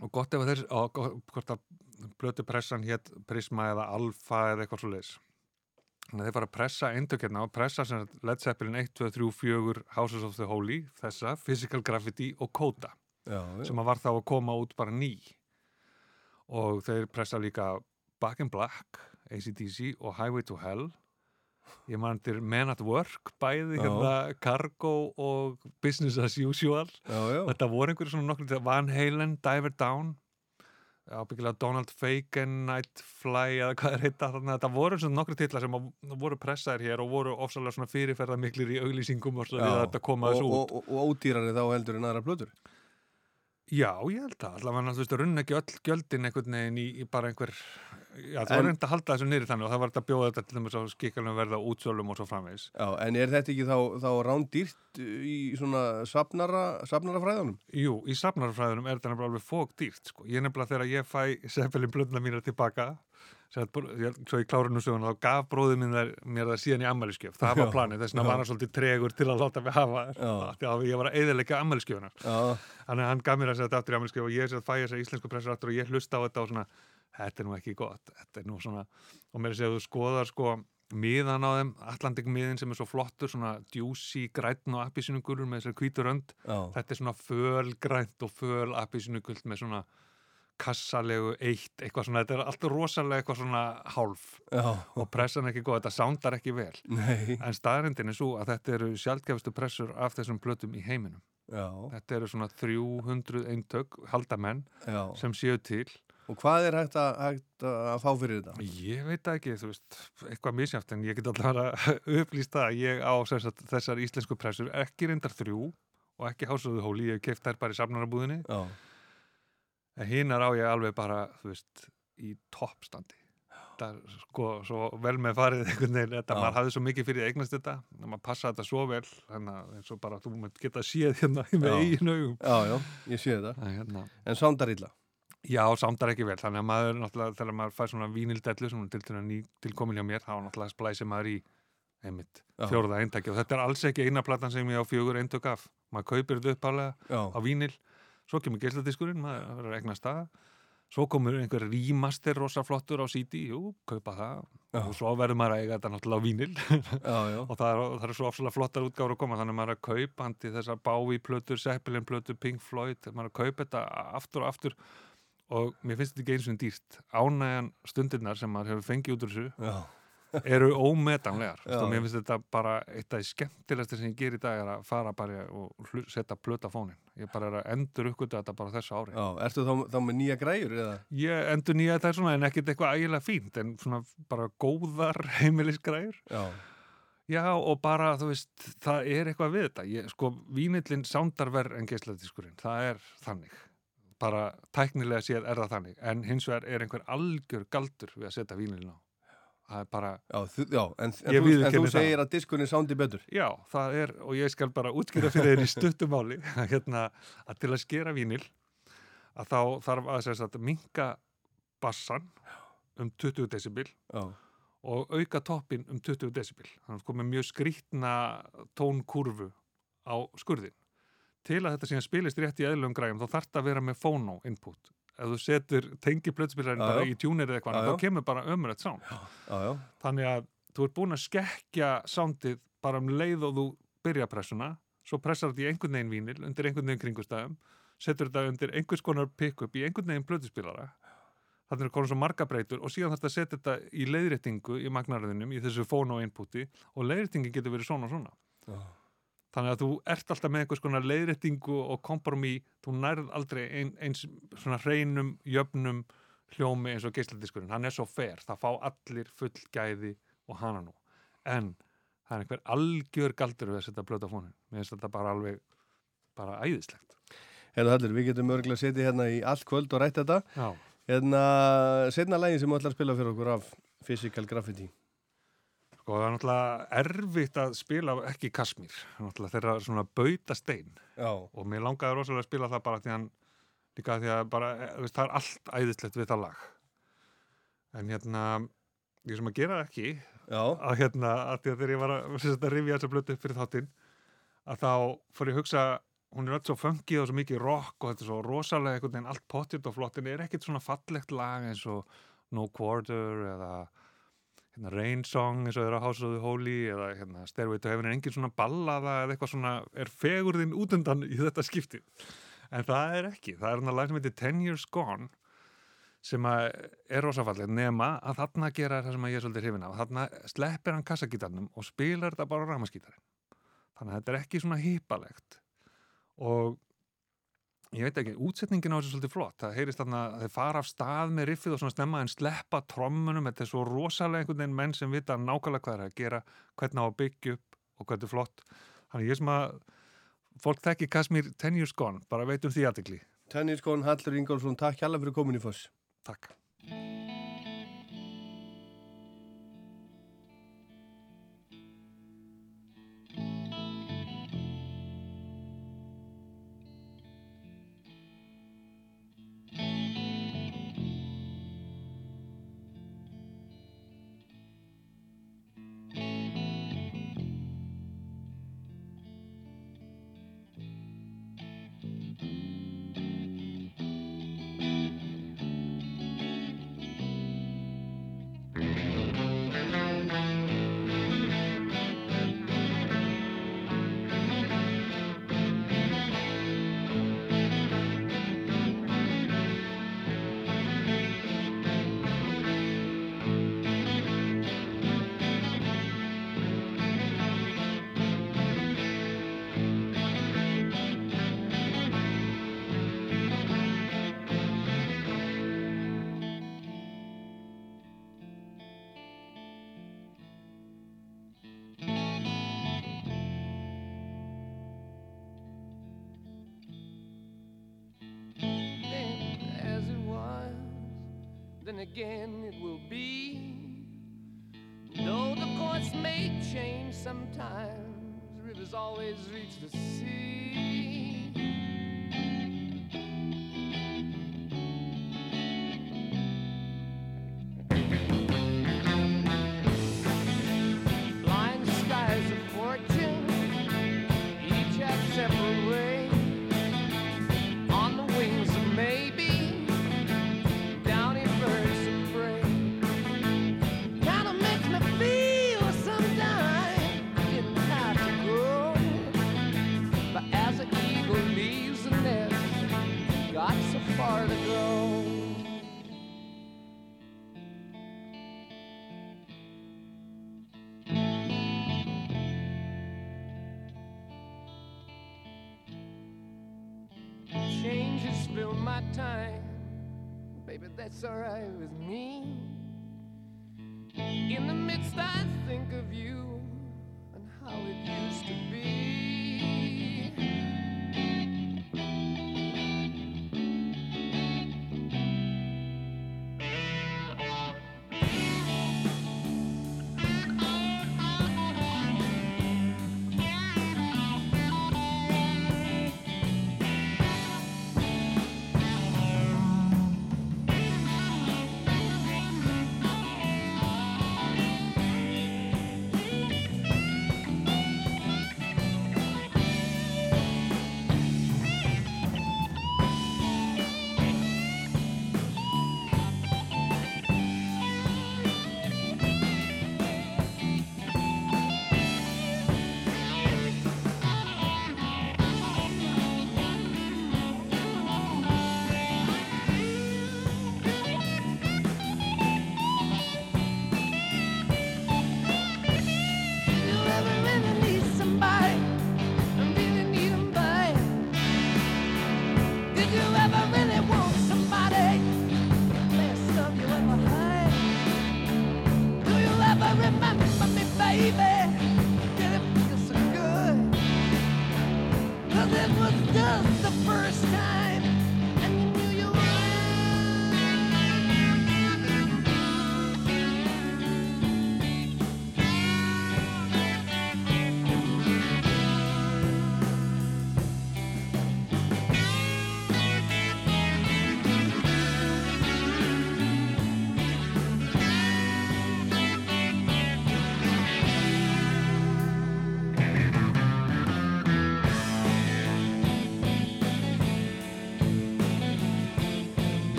Og gott ef að þeir og hvort að plötupressan hétt Prisma eða Alfa eða eitthvað svo leis þannig að þeir fara að pressa eindök hérna og pressa sem Led Zeppelin 1, 2, 3, 4 Houses of the Holy, þessa Physical Graffiti og Coda já. sem að var þá að koma út bara ný. Og þeir pressa líka Back in Black, ACDC og Highway to Hell ég man til Men at Work bæði Já. hérna Cargo og Business as Usual Já, já. þetta voru einhverju svona nokkur Van Halen, Diver Down ábyggilega Donald Fagen, Night Fly eða hvað er að þetta voru svona nokkru titlar sem voru pressaðir hér og voru ofsalega svona fyrirferða miklir í auglýsingum og svo við þetta koma þessu út og, og, og ódýrari þá heldur en aðra plötur. Já, ég held að allavega, þú veist, runna ekki öll gjöldin einhvern veginn í, í bara einhver Já, En- var reynd að halda þessu niður þannig og það var þetta að bjóða þetta til dæmis á skikkalum verða útsölum og svo framvegis Já, en er þetta ekki þá, þá rándýrt í svona safnara, safnara fræðunum? Jú, í safnarfræðunum er þetta nefnilega alveg fók dýrt sko. Ég nefnilega þegar ég fæ Seppelin blöndna mína tilbaka að, bró- ég- svo í klárinu söguna þá gaf bróðið minn þær, mér það síðan í ammæliskjöf það var planið, þess vegna var hann svolítið tregur til að láta mig hafa. Já. að ég var að eðilegja ammæliskjöfunar Já. þannig að hann gaf mér að setja aftur í ammæliskjöf og ég fæ þess að íslensku pressur aftur og ég hlusta á þetta og svona, þetta er nú ekki gott þetta er nú svona, og mér að þú skoðar sko miðan á þeim, Atlantik miðin sem er svo flottur, svona djúsi grætn og appisínugulur með þessari hvítur önd Já. þetta er svona fölgrænt og föl appisínugult með svona kassalegu eitt, eitthvað svona, þetta er alltaf rosalega eitthvað svona hálf Já. og pressan er ekki góð, þetta sándar ekki vel Nei. en staðrindin er svo að þetta eru sjálfgefistu pressur af þessum plötum í heiminum Já. þetta eru svona 300 eintök haldamenn Já. sem séu til Og hvað er hægt að, hægt að fá fyrir þetta? Ég veit ekki, þú veist, eitthvað misjátt en ég get alltaf að *laughs* upplýst það að ég á sagt, þessar íslensku pressur ekki reyndar þrjú og ekki hásöðu hóli, ég hef keift þær bara í safnarabúðinni Já. en hinnar á ég alveg bara, þú veist, í toppstandi það er sko svo vel með farið einhvern veginn, þetta, Já. maður hafði svo mikið fyrir eignast þetta, maður passa þetta svo vel þannig að eins og bara þú geta séð hérna með eigin augum Já, já, ég sé þetta. Hérna, En sándar illa? Já, sándar ekki vel, þannig að maður náttúrulega, þegar maður fær svona vínildellu sem er til til ný tilkomin hjá mér, þá náttúrulega splæsir maður í einmitt, Já. fjórða eintæki og þetta er alls ekki eina platan sem ég á fjögur eintök af. Maður kaupir þetta uppálega Já. á vínil svo kemur geisladiskurinn, maður verður að egna stað svo komur einhver remaster rosa flottur á CD, jú, kaupa það. Já. og svo verður maður að eiga þetta náttúrulega á vínil Já, já. *laughs* og það er, það er svo ofsalega flottar útgáður að koma. Þannig að maður er að kaupa þessar Bowie plötur, Zeppelin plötur, Pink Floyd. Maður er að kaupa þetta aftur og aftur og mér finnst þetta ekki eins og dýrt. Ánægjan stundirnar sem maður hefur fengið út úr þessu Já. eru ómetanlegar. Og mér finnst þetta bara eitt af því skemmtilegsta sem ég ger í dag er að fara bara og setja plöta á fónin ég bara er að endur uppgötu þetta bara þessu ári. Já, ertu þá, þá með nýja græjur eða? Ég endur nýja þetta svona en ekkert eitthvað ægilega fínt en svona bara góðar *laughs* heimilisgræður Já. Já og bara þú veist það er eitthvað við þetta. Ég, sko vínillin sándar verð en geisladiskurinn það er þannig bara tæknilega séð er það þannig en hins vegar er einhver algjör galdur við að setja vínillin á það er bara Já, þú, já en, en, þú, en þú það. segir að diskunni sándi betur Já, það er, og ég skal bara útskýra fyrir þér í stuttumáli, *laughs* hérna, að til að skera vínil, að þá þarf að að minka bassan um 20 decibel Já. og auka toppin um 20 decibel. Þannig að komið mjög skrítna tónkurfu á skurðin. Til að þetta síðan spilist rétt í eðlum græjum, þá þarf það að vera með phono input. Ef þú setur tengi plötspilarinn bara í tjúnir eða eitthvað, þá kemur bara ömurett sound. Já, já. Þannig að þú ert búin að skekkja soundið bara um leið og þú byrja pressuna, svo pressar þetta í einhvern veginn vínil, undir einhvern veginn kringustæðum, setur þetta undir einhvers konar pick-up í einhvern veginn plötuspilara. Þannig er konar svo marga breytur og síðan þarf þetta að setja þetta í leiðréttingu í magnaröðunum, í þessu phono inputi og leiðréttingin getur verið svona og svona. Já. Þannig að þú ert alltaf með einhvers konar leiðréttingu og kompromi, þú nærð aldrei ein, eins svona hreinum, jöfnum hljómi eins og geisladiskurinn. Hann er svo fer, það fá allir full gæði og hana nú. En það er einhver algjör galdur við að setja blöta fónin. Mér finnst þetta bara alveg, bara æðislegt. Hérna Hallur, við getum örgulega að setja hérna í allt kvöld og rætt þetta Já. Hérna, setna lægin sem þú ætlar að spila fyrir okkur af Physical Graffiti Sko það er náttúrulega erfitt að spila ekki Kasmír, náttúrulega þeirra svona bauta stein Já. og mér langaði rosalega að spila það bara því hann líka því að bara, eh, veist, það er allt æðislegt við það lag en hérna ég sem að gera það ekki Já. að hérna, að því að þegar ég var að, að rifja þessa blötu upp fyrir þáttinn að þá fór ég að hugsa hún er öll svo funky og svo mikið rock og þetta er svo rosalega einhvern veginn allt pottitt og flott en er ekkert svona fallegt lag eins og No Quarter eða hérna, Rain Song eins og þeirra House of the Holy eða hérna, Stairway to Heaven er engin svona ballaða eða eitthvað svona er fegurðin útundan í þetta skipti? En það er ekki, það er hérna lag sem heitir Ten Years Gone sem að er rosafallið nema að þarna gera það sem að ég er svolítið hrifin af. Þarna sleppir hann kassagítarnum og spilar þetta bara á ramaskítarinn þannig að þetta er ekki svona hýpalegt og ég veit ekki, útsetningin á þessu er svolítið flott. Það heyrist þarna, þeir fara af stað með riffið og svona stemma en sleppa trommunum. Þetta er svo rosalega einhvern veginn menn sem vita nákvæmlega hvað er að gera, hvernig á að byggja upp og þetta er flott. Þannig ég sem að fólk þekki Kasmír 10 years gone, bara veitum því aðtegli Tenniskon Hallur Ingólfsson, takk hjálpa fyrir komin í foss. Takk again it will be. Though the course may change sometimes, rivers always reach the sea. That's alright with me. In the midst, I think of you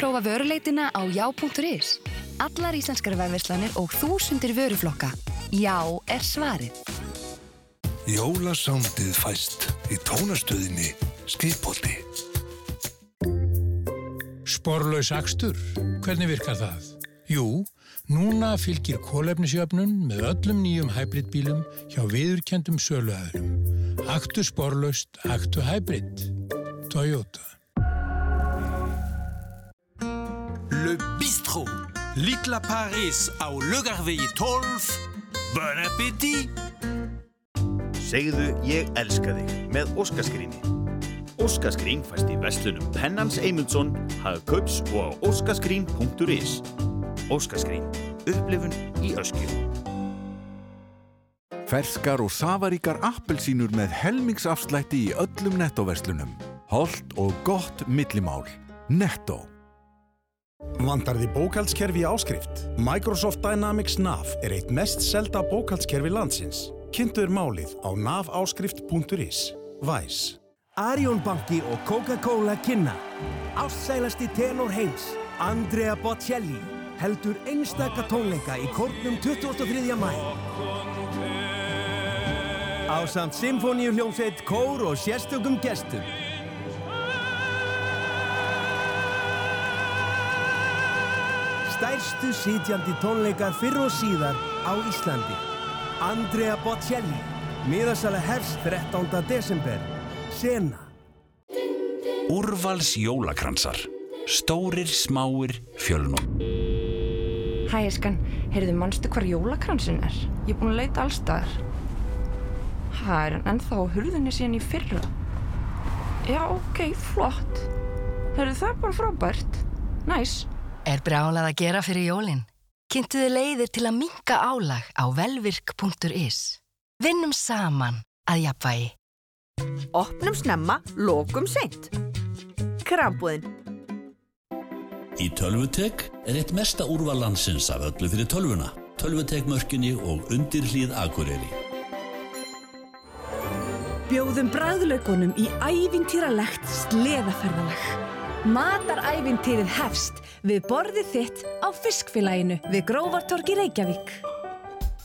prófa vöruleitina á já.is? Allar íslenskar vefverslanir og þúsundir vöruflokka. Já er svarið. Jólasándið fæst í tónastöðinni Skipolti. Sporlaus akstur, hvernig virkar það? Jú, núna fylgir kólefnisjöfnun með öllum nýjum hybridbílum hjá viðurkendum söluæðurum. Aktu sporlaust, aktu hybrid. Toyota. Le bistrot. Litla Paris á Lögarvegi 12. Bon appétit! Segðu ég elska þig með Óskaskríni. Óskaskrín fæst í vestlunum Pennans Eymundsson, Hagkaups og á óskaskrín.is. Óskaskrín. Upplifun í öskju. Ferskar og safaríkar appelsínur með helmingsafslætti í öllum nettoverslunum. Holt og gott millimál. Netto. Vandar því bókaldskerfi áskrift? Microsoft Dynamics NAV er eitt mest selda bókaldskerfi landsins. Kynntuður málið á navaáskrift.is. Væs. Arjón banki og Coca-Cola kynna. Ástsælasti tenor heims, Andrea Bocelli, heldur einstaka tónleika í kórnum 23. mæ. Ásamt symfóníu hljómsveit, kór og sérstökum gestum. Stærstu sitjandi tónleikar fyrr og síðar á Íslandi. Andrea Bocelli, miðasala hefst 13. desember. Sena. Úrvals jólakransar. Stórir, smáir, fjölnum. Hæ, Eskan, heyrðu, manstu hvar jólakransin er? Ég er búin að leita allstaðar. Hæ, er hann ennþá á hurðinni síðan í fyrra? Já, ok, flott. Heyrðu, það er bara frábært. Næs. Er brálað að gera fyrir jólinn? Kynntu þið leiðir til að minka álag á velvirk.is. Vinnum saman að jafnvægi. Opnum snemma, lokum seint. Krambúðin. Í Tölvutek er eitt mesta úrval landsins af öllu fyrir tölvuna. Tölvutekmörkinni og undir hlýð Akureyri. Bjóðum bræðlaugunum í ævintýralegt sleðaferðalag. Matarævintýrið hefst við borðið þitt á fiskfélaginu við Grófartorgi Reykjavík.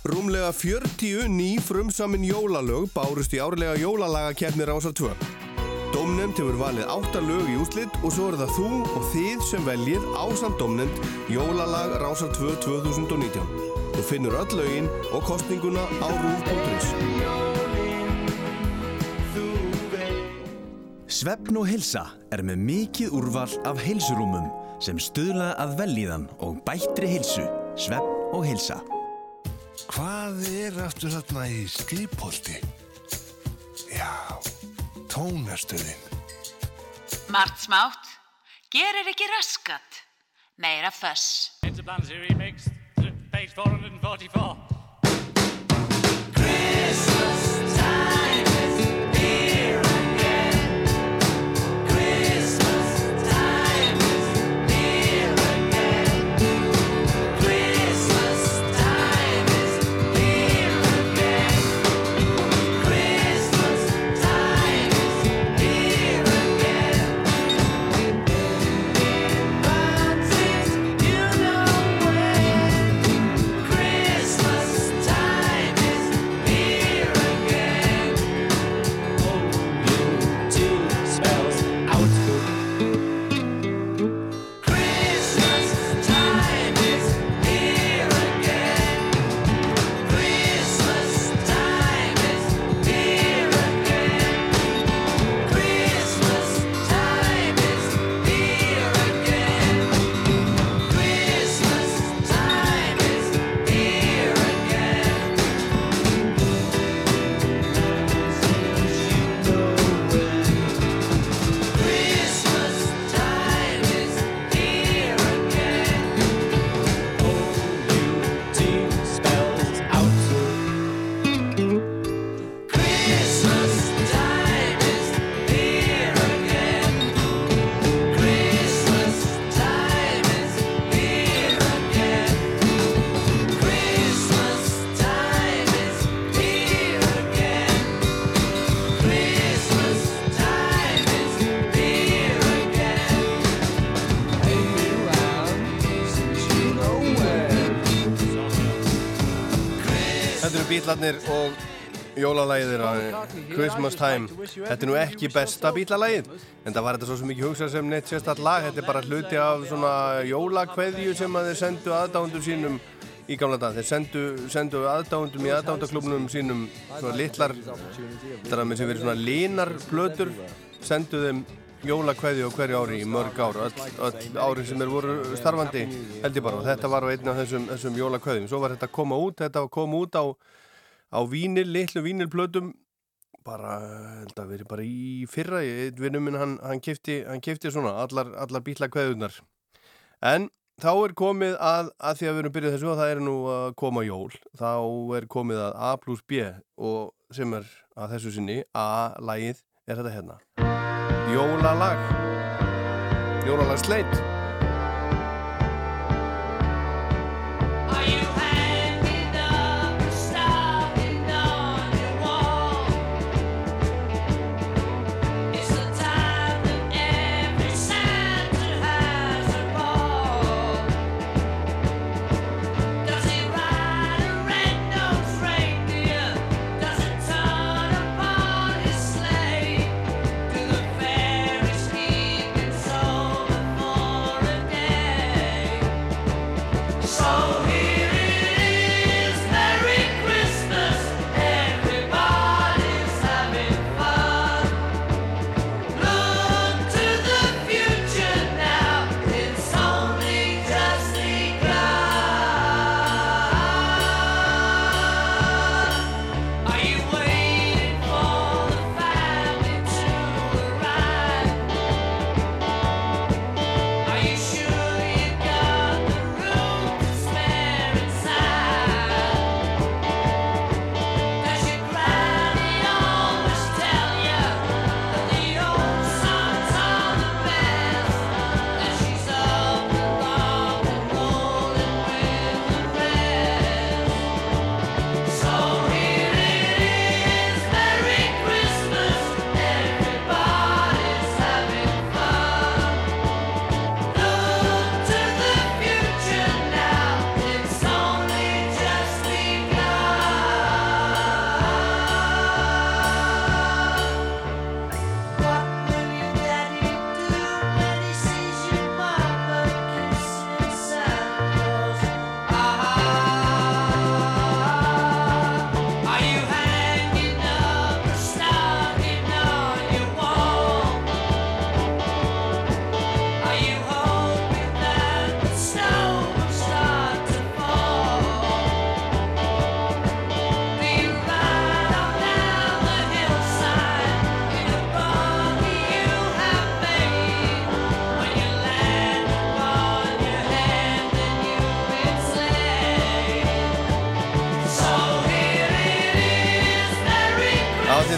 Rúmlega 40 ný frumsamin jólalög bárust í árlega jólalagakeppni Rásar 2. Dómnefnd hefur valið 8 lög í úslit og svo er það þú og þið sem veljið ásamt dómnefnd Jólalag Rásar 2 2019. Þú finnur öll lögin og kostninguna á rúf.is. Svefn og hilsa er með mikið úrval af heilsurúmum sem stuðla að velíðan og bættri hilsu. Svefn og hilsa. Hvað er aftur þarna í skipholti? Já, tónastöðin. Margt smátt, gerir ekki raskat. Meira föss. Interplanetary mix, page 444. Bítlarnir og jólalæðir Christmas Time. Þetta er nú ekki besta bítlalægið en það var þetta svo sem ekki hugsað sem neitt sérstatt lag. Þetta er bara hluti af svona jólakveðju sem að þeir sendu aðdándum sínum í gamla dag. Þeir sendu, sendu aðdándum í aðdándaklubnum sínum svona litlar, er að með sem verið svona línarplötur, sendu þeim jólakveðju á hverju ári í mörg ár, öll, öll ári sem er voru starfandi held ég bara og þetta var á einn af þessum, þessum jólakveðjum. Svo var þetta að koma út, þetta kom út á, á vínil, litlu vínilplötum bara, held að veri bara í fyrra, einn vinnu minn hann, hann kifti svona allar, allar bílakveðunar en þá er komið að, að því að við erum byrjuð þessu og það er nú að koma jól þá er komið að A plus B og sem er að þessu sinni A-lægið er þetta hérna? Jólalag. Jólalag sleitt So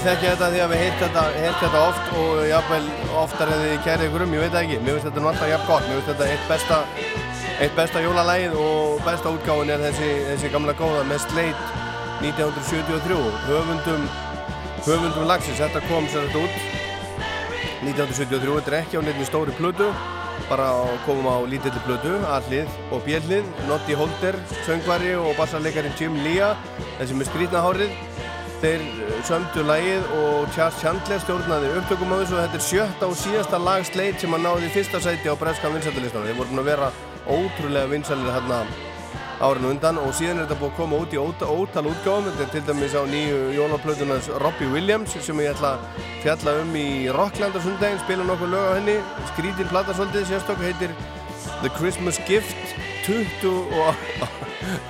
þekkja þetta því að við heilt þetta, þetta oft og jáfnvel oftar eða þið kærið ykkur um, ég veit ekki. Mér finnst þetta nú alltaf jafn gott, mér finnst þetta eitt besta, eitt besta jólalægið og besta útgáfin er þessi, þessi gamla góða með Slate 1973. Höfundum, höfundum lagsins, þetta kom sér þetta út 1973, þetta er ekki á nefnir stóri plötu, bara komum á lítilli plötu, allið og bjellið, Noddy Holder, söngvari og bassarleikarin Jim Lea, þessi með skrítnahárið. Þeir eh, sömdu lagið og Charles Chandler stjórnaði upptökum á þessu og þetta er sjötta og síðasta lag Slade sem að náði í fyrsta sæti á breskan vinsættulistan. Þeir voru búin að vera ótrúlega vinsælir hérna árinu undan og síðan er þetta búið að koma út í óta, ótal útgáfum. Þetta er til dæmis á nýju jólaplötunars Robbie Williams sem ég ætla að fjalla um í Rockland á sundaginn, spila nokkuð lög á henni. Skrítin plata svolítið sérstokk heitir The Christmas Gift 20 og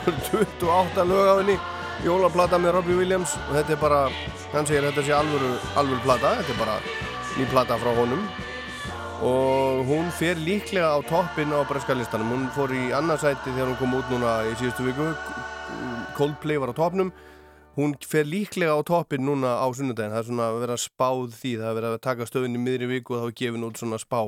*laughs* 28 lög á henni jólaplata með Robbie Williams og þetta er bara, hann segir þetta sé alvöru, alvöru plata, þetta er bara ný plata frá honum. Og hún fer líklega á toppin á breskalistanum, hún fór í annarsæti þegar hún kom út núna í síðustu viku. Coldplay var á toppnum. Hún fer líklega á toppin núna á sunnudaginn, það er svona að vera spáð því það er verið að taka stöðin í miðri viku og þá er gefin út svona spá.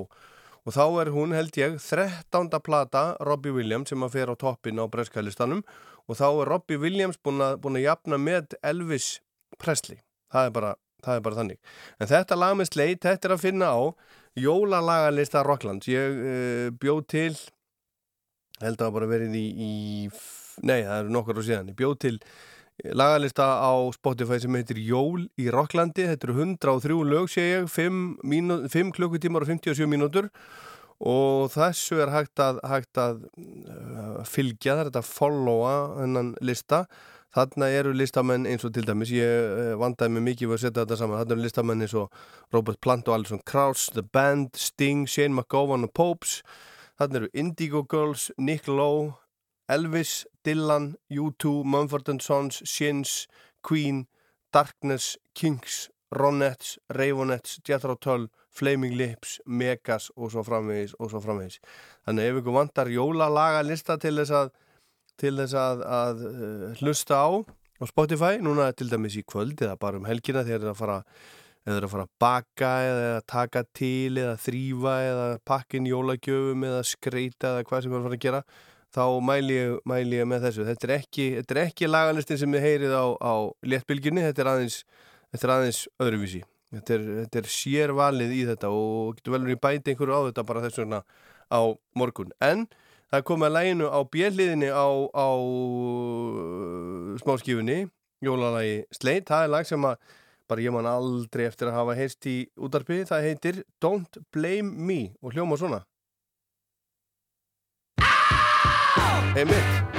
Og þá er hún held ég 13. plata Robbie Williams sem að fer á toppin á breskalistanum og þá er Robbie Williams búin að, búin að jafna með Elvis Presley. Það er bara, það er bara þannig. En þetta lag með sleit, þetta er að finna á jólalagalista Rocklands. Ég uh, bjóð til held að það bara verið í, í nei, það eru nokkur á síðan. Ég bjóð til lagalista á Spotify sem heitir Jól í Rocklandi. Þetta eru 103 lög sé ég. 5, mínú, 5 klukkutímar og 57 mínútur og þessu er hægt að, hægt að uh, fylgja, það þetta followa hennan lista. Þarna eru listamenn eins og til dæmis ég uh, vandaði mig mikið við að setja þetta saman. Þarna eru listamenn eins og Robert Plant og Alison Krauss, The Band, Sting Shane McGowan og Popes. Þarna eru Indigo Girls, Nick Lowe Elvis, Dylan, U2 Mumford & Sons, Shins Queen, Darkness, Kinks Ronettes, Ravenettes, Jethro Tull Flaming Lips, Megas og svo framvegis og svo framvegis. Þannig ef ykkur vantar jólalaga lista til þess að til þess að, að uh, hlusta á á Spotify, núna til dæmis í kvöld eða bara um helgina þegar það að fara eða að fara að baka eða taka til eða þrýfa eða pakkin jólagjöfum eða skreita eða hvað sem er að fara að gera þá mæli ég, mæli ég með þessu. Þetta er ekki, ekki lagalistin sem við heyrið á, á léttbylginni þetta er aðeins, þetta er aðeins öðruvísi þetta er, þetta er sérvalið í þetta og getur vel verið bæti einhverju á þetta bara þess vegna á morgun. En það kom að læginu á bjelliðinni á, á uh, smáskífunni jólalagi Sleit, það er lag sem að bara ég man aldrei eftir að hafa heyrst í útarpi, það heitir Don't Blame Me og hljóma svona. Einmitt So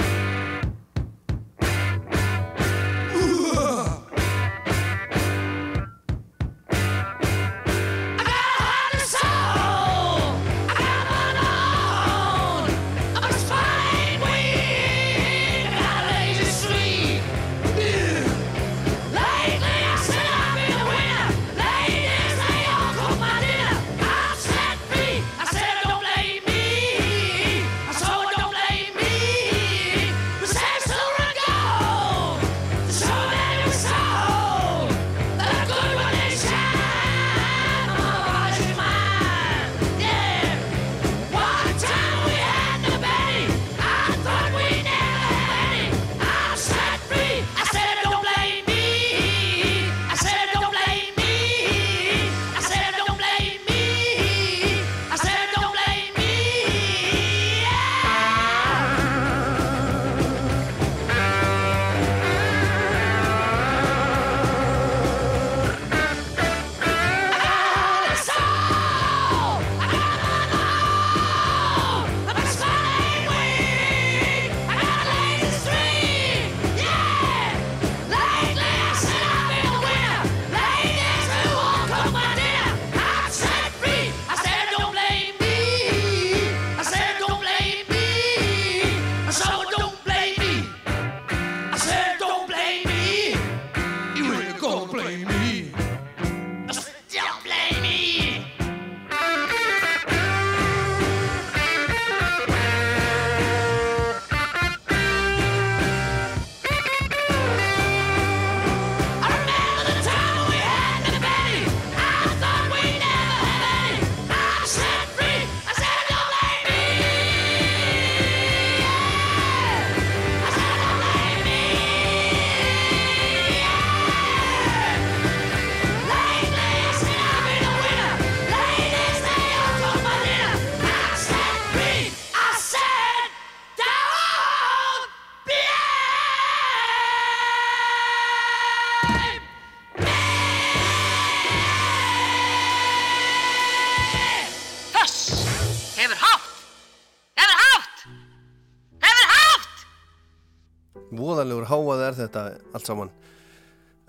allt saman.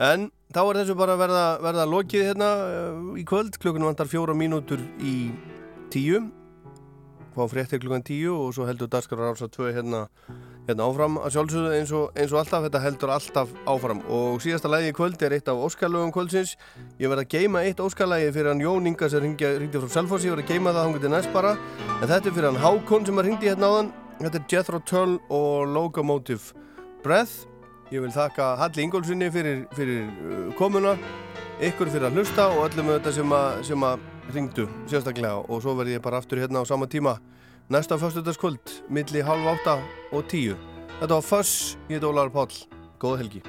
En þá er þessu bara að verða, verða lokið hérna uh, í kvöld. Klukkan vantar fjóra mínútur í tíu. Fá fréttir klukkan tíu og svo heldur Daskar Rása 2 hérna, hérna áfram. Að sjálfsögðu eins eins og alltaf Þetta heldur alltaf áfram. Og síðasta lægi í kvöld er eitt af Óskarlögum kvöldsins. Ég verð að geima eitt Óskarlægi fyrir hann Jón Inga sem ringdi, frá Selfossi. Ég verð að geima það hann getið næst bara. En þetta er fyrir hann Hákon sem að ringdi hérna áðan. Þetta er Jethro Tull og Locomotive Breath Ég vil þakka Halli Ingólfssoni fyrir, fyrir uh, komuna, ykkur fyrir að hlusta og öllum þetta sem sem að ringdu sérstaklega og svo verð ég bara aftur hérna á sama tíma næsta fyrstutaskvöld milli halv átta og tíu. Þetta var Fuss, ég heit Ólar Páll. Góða helgi.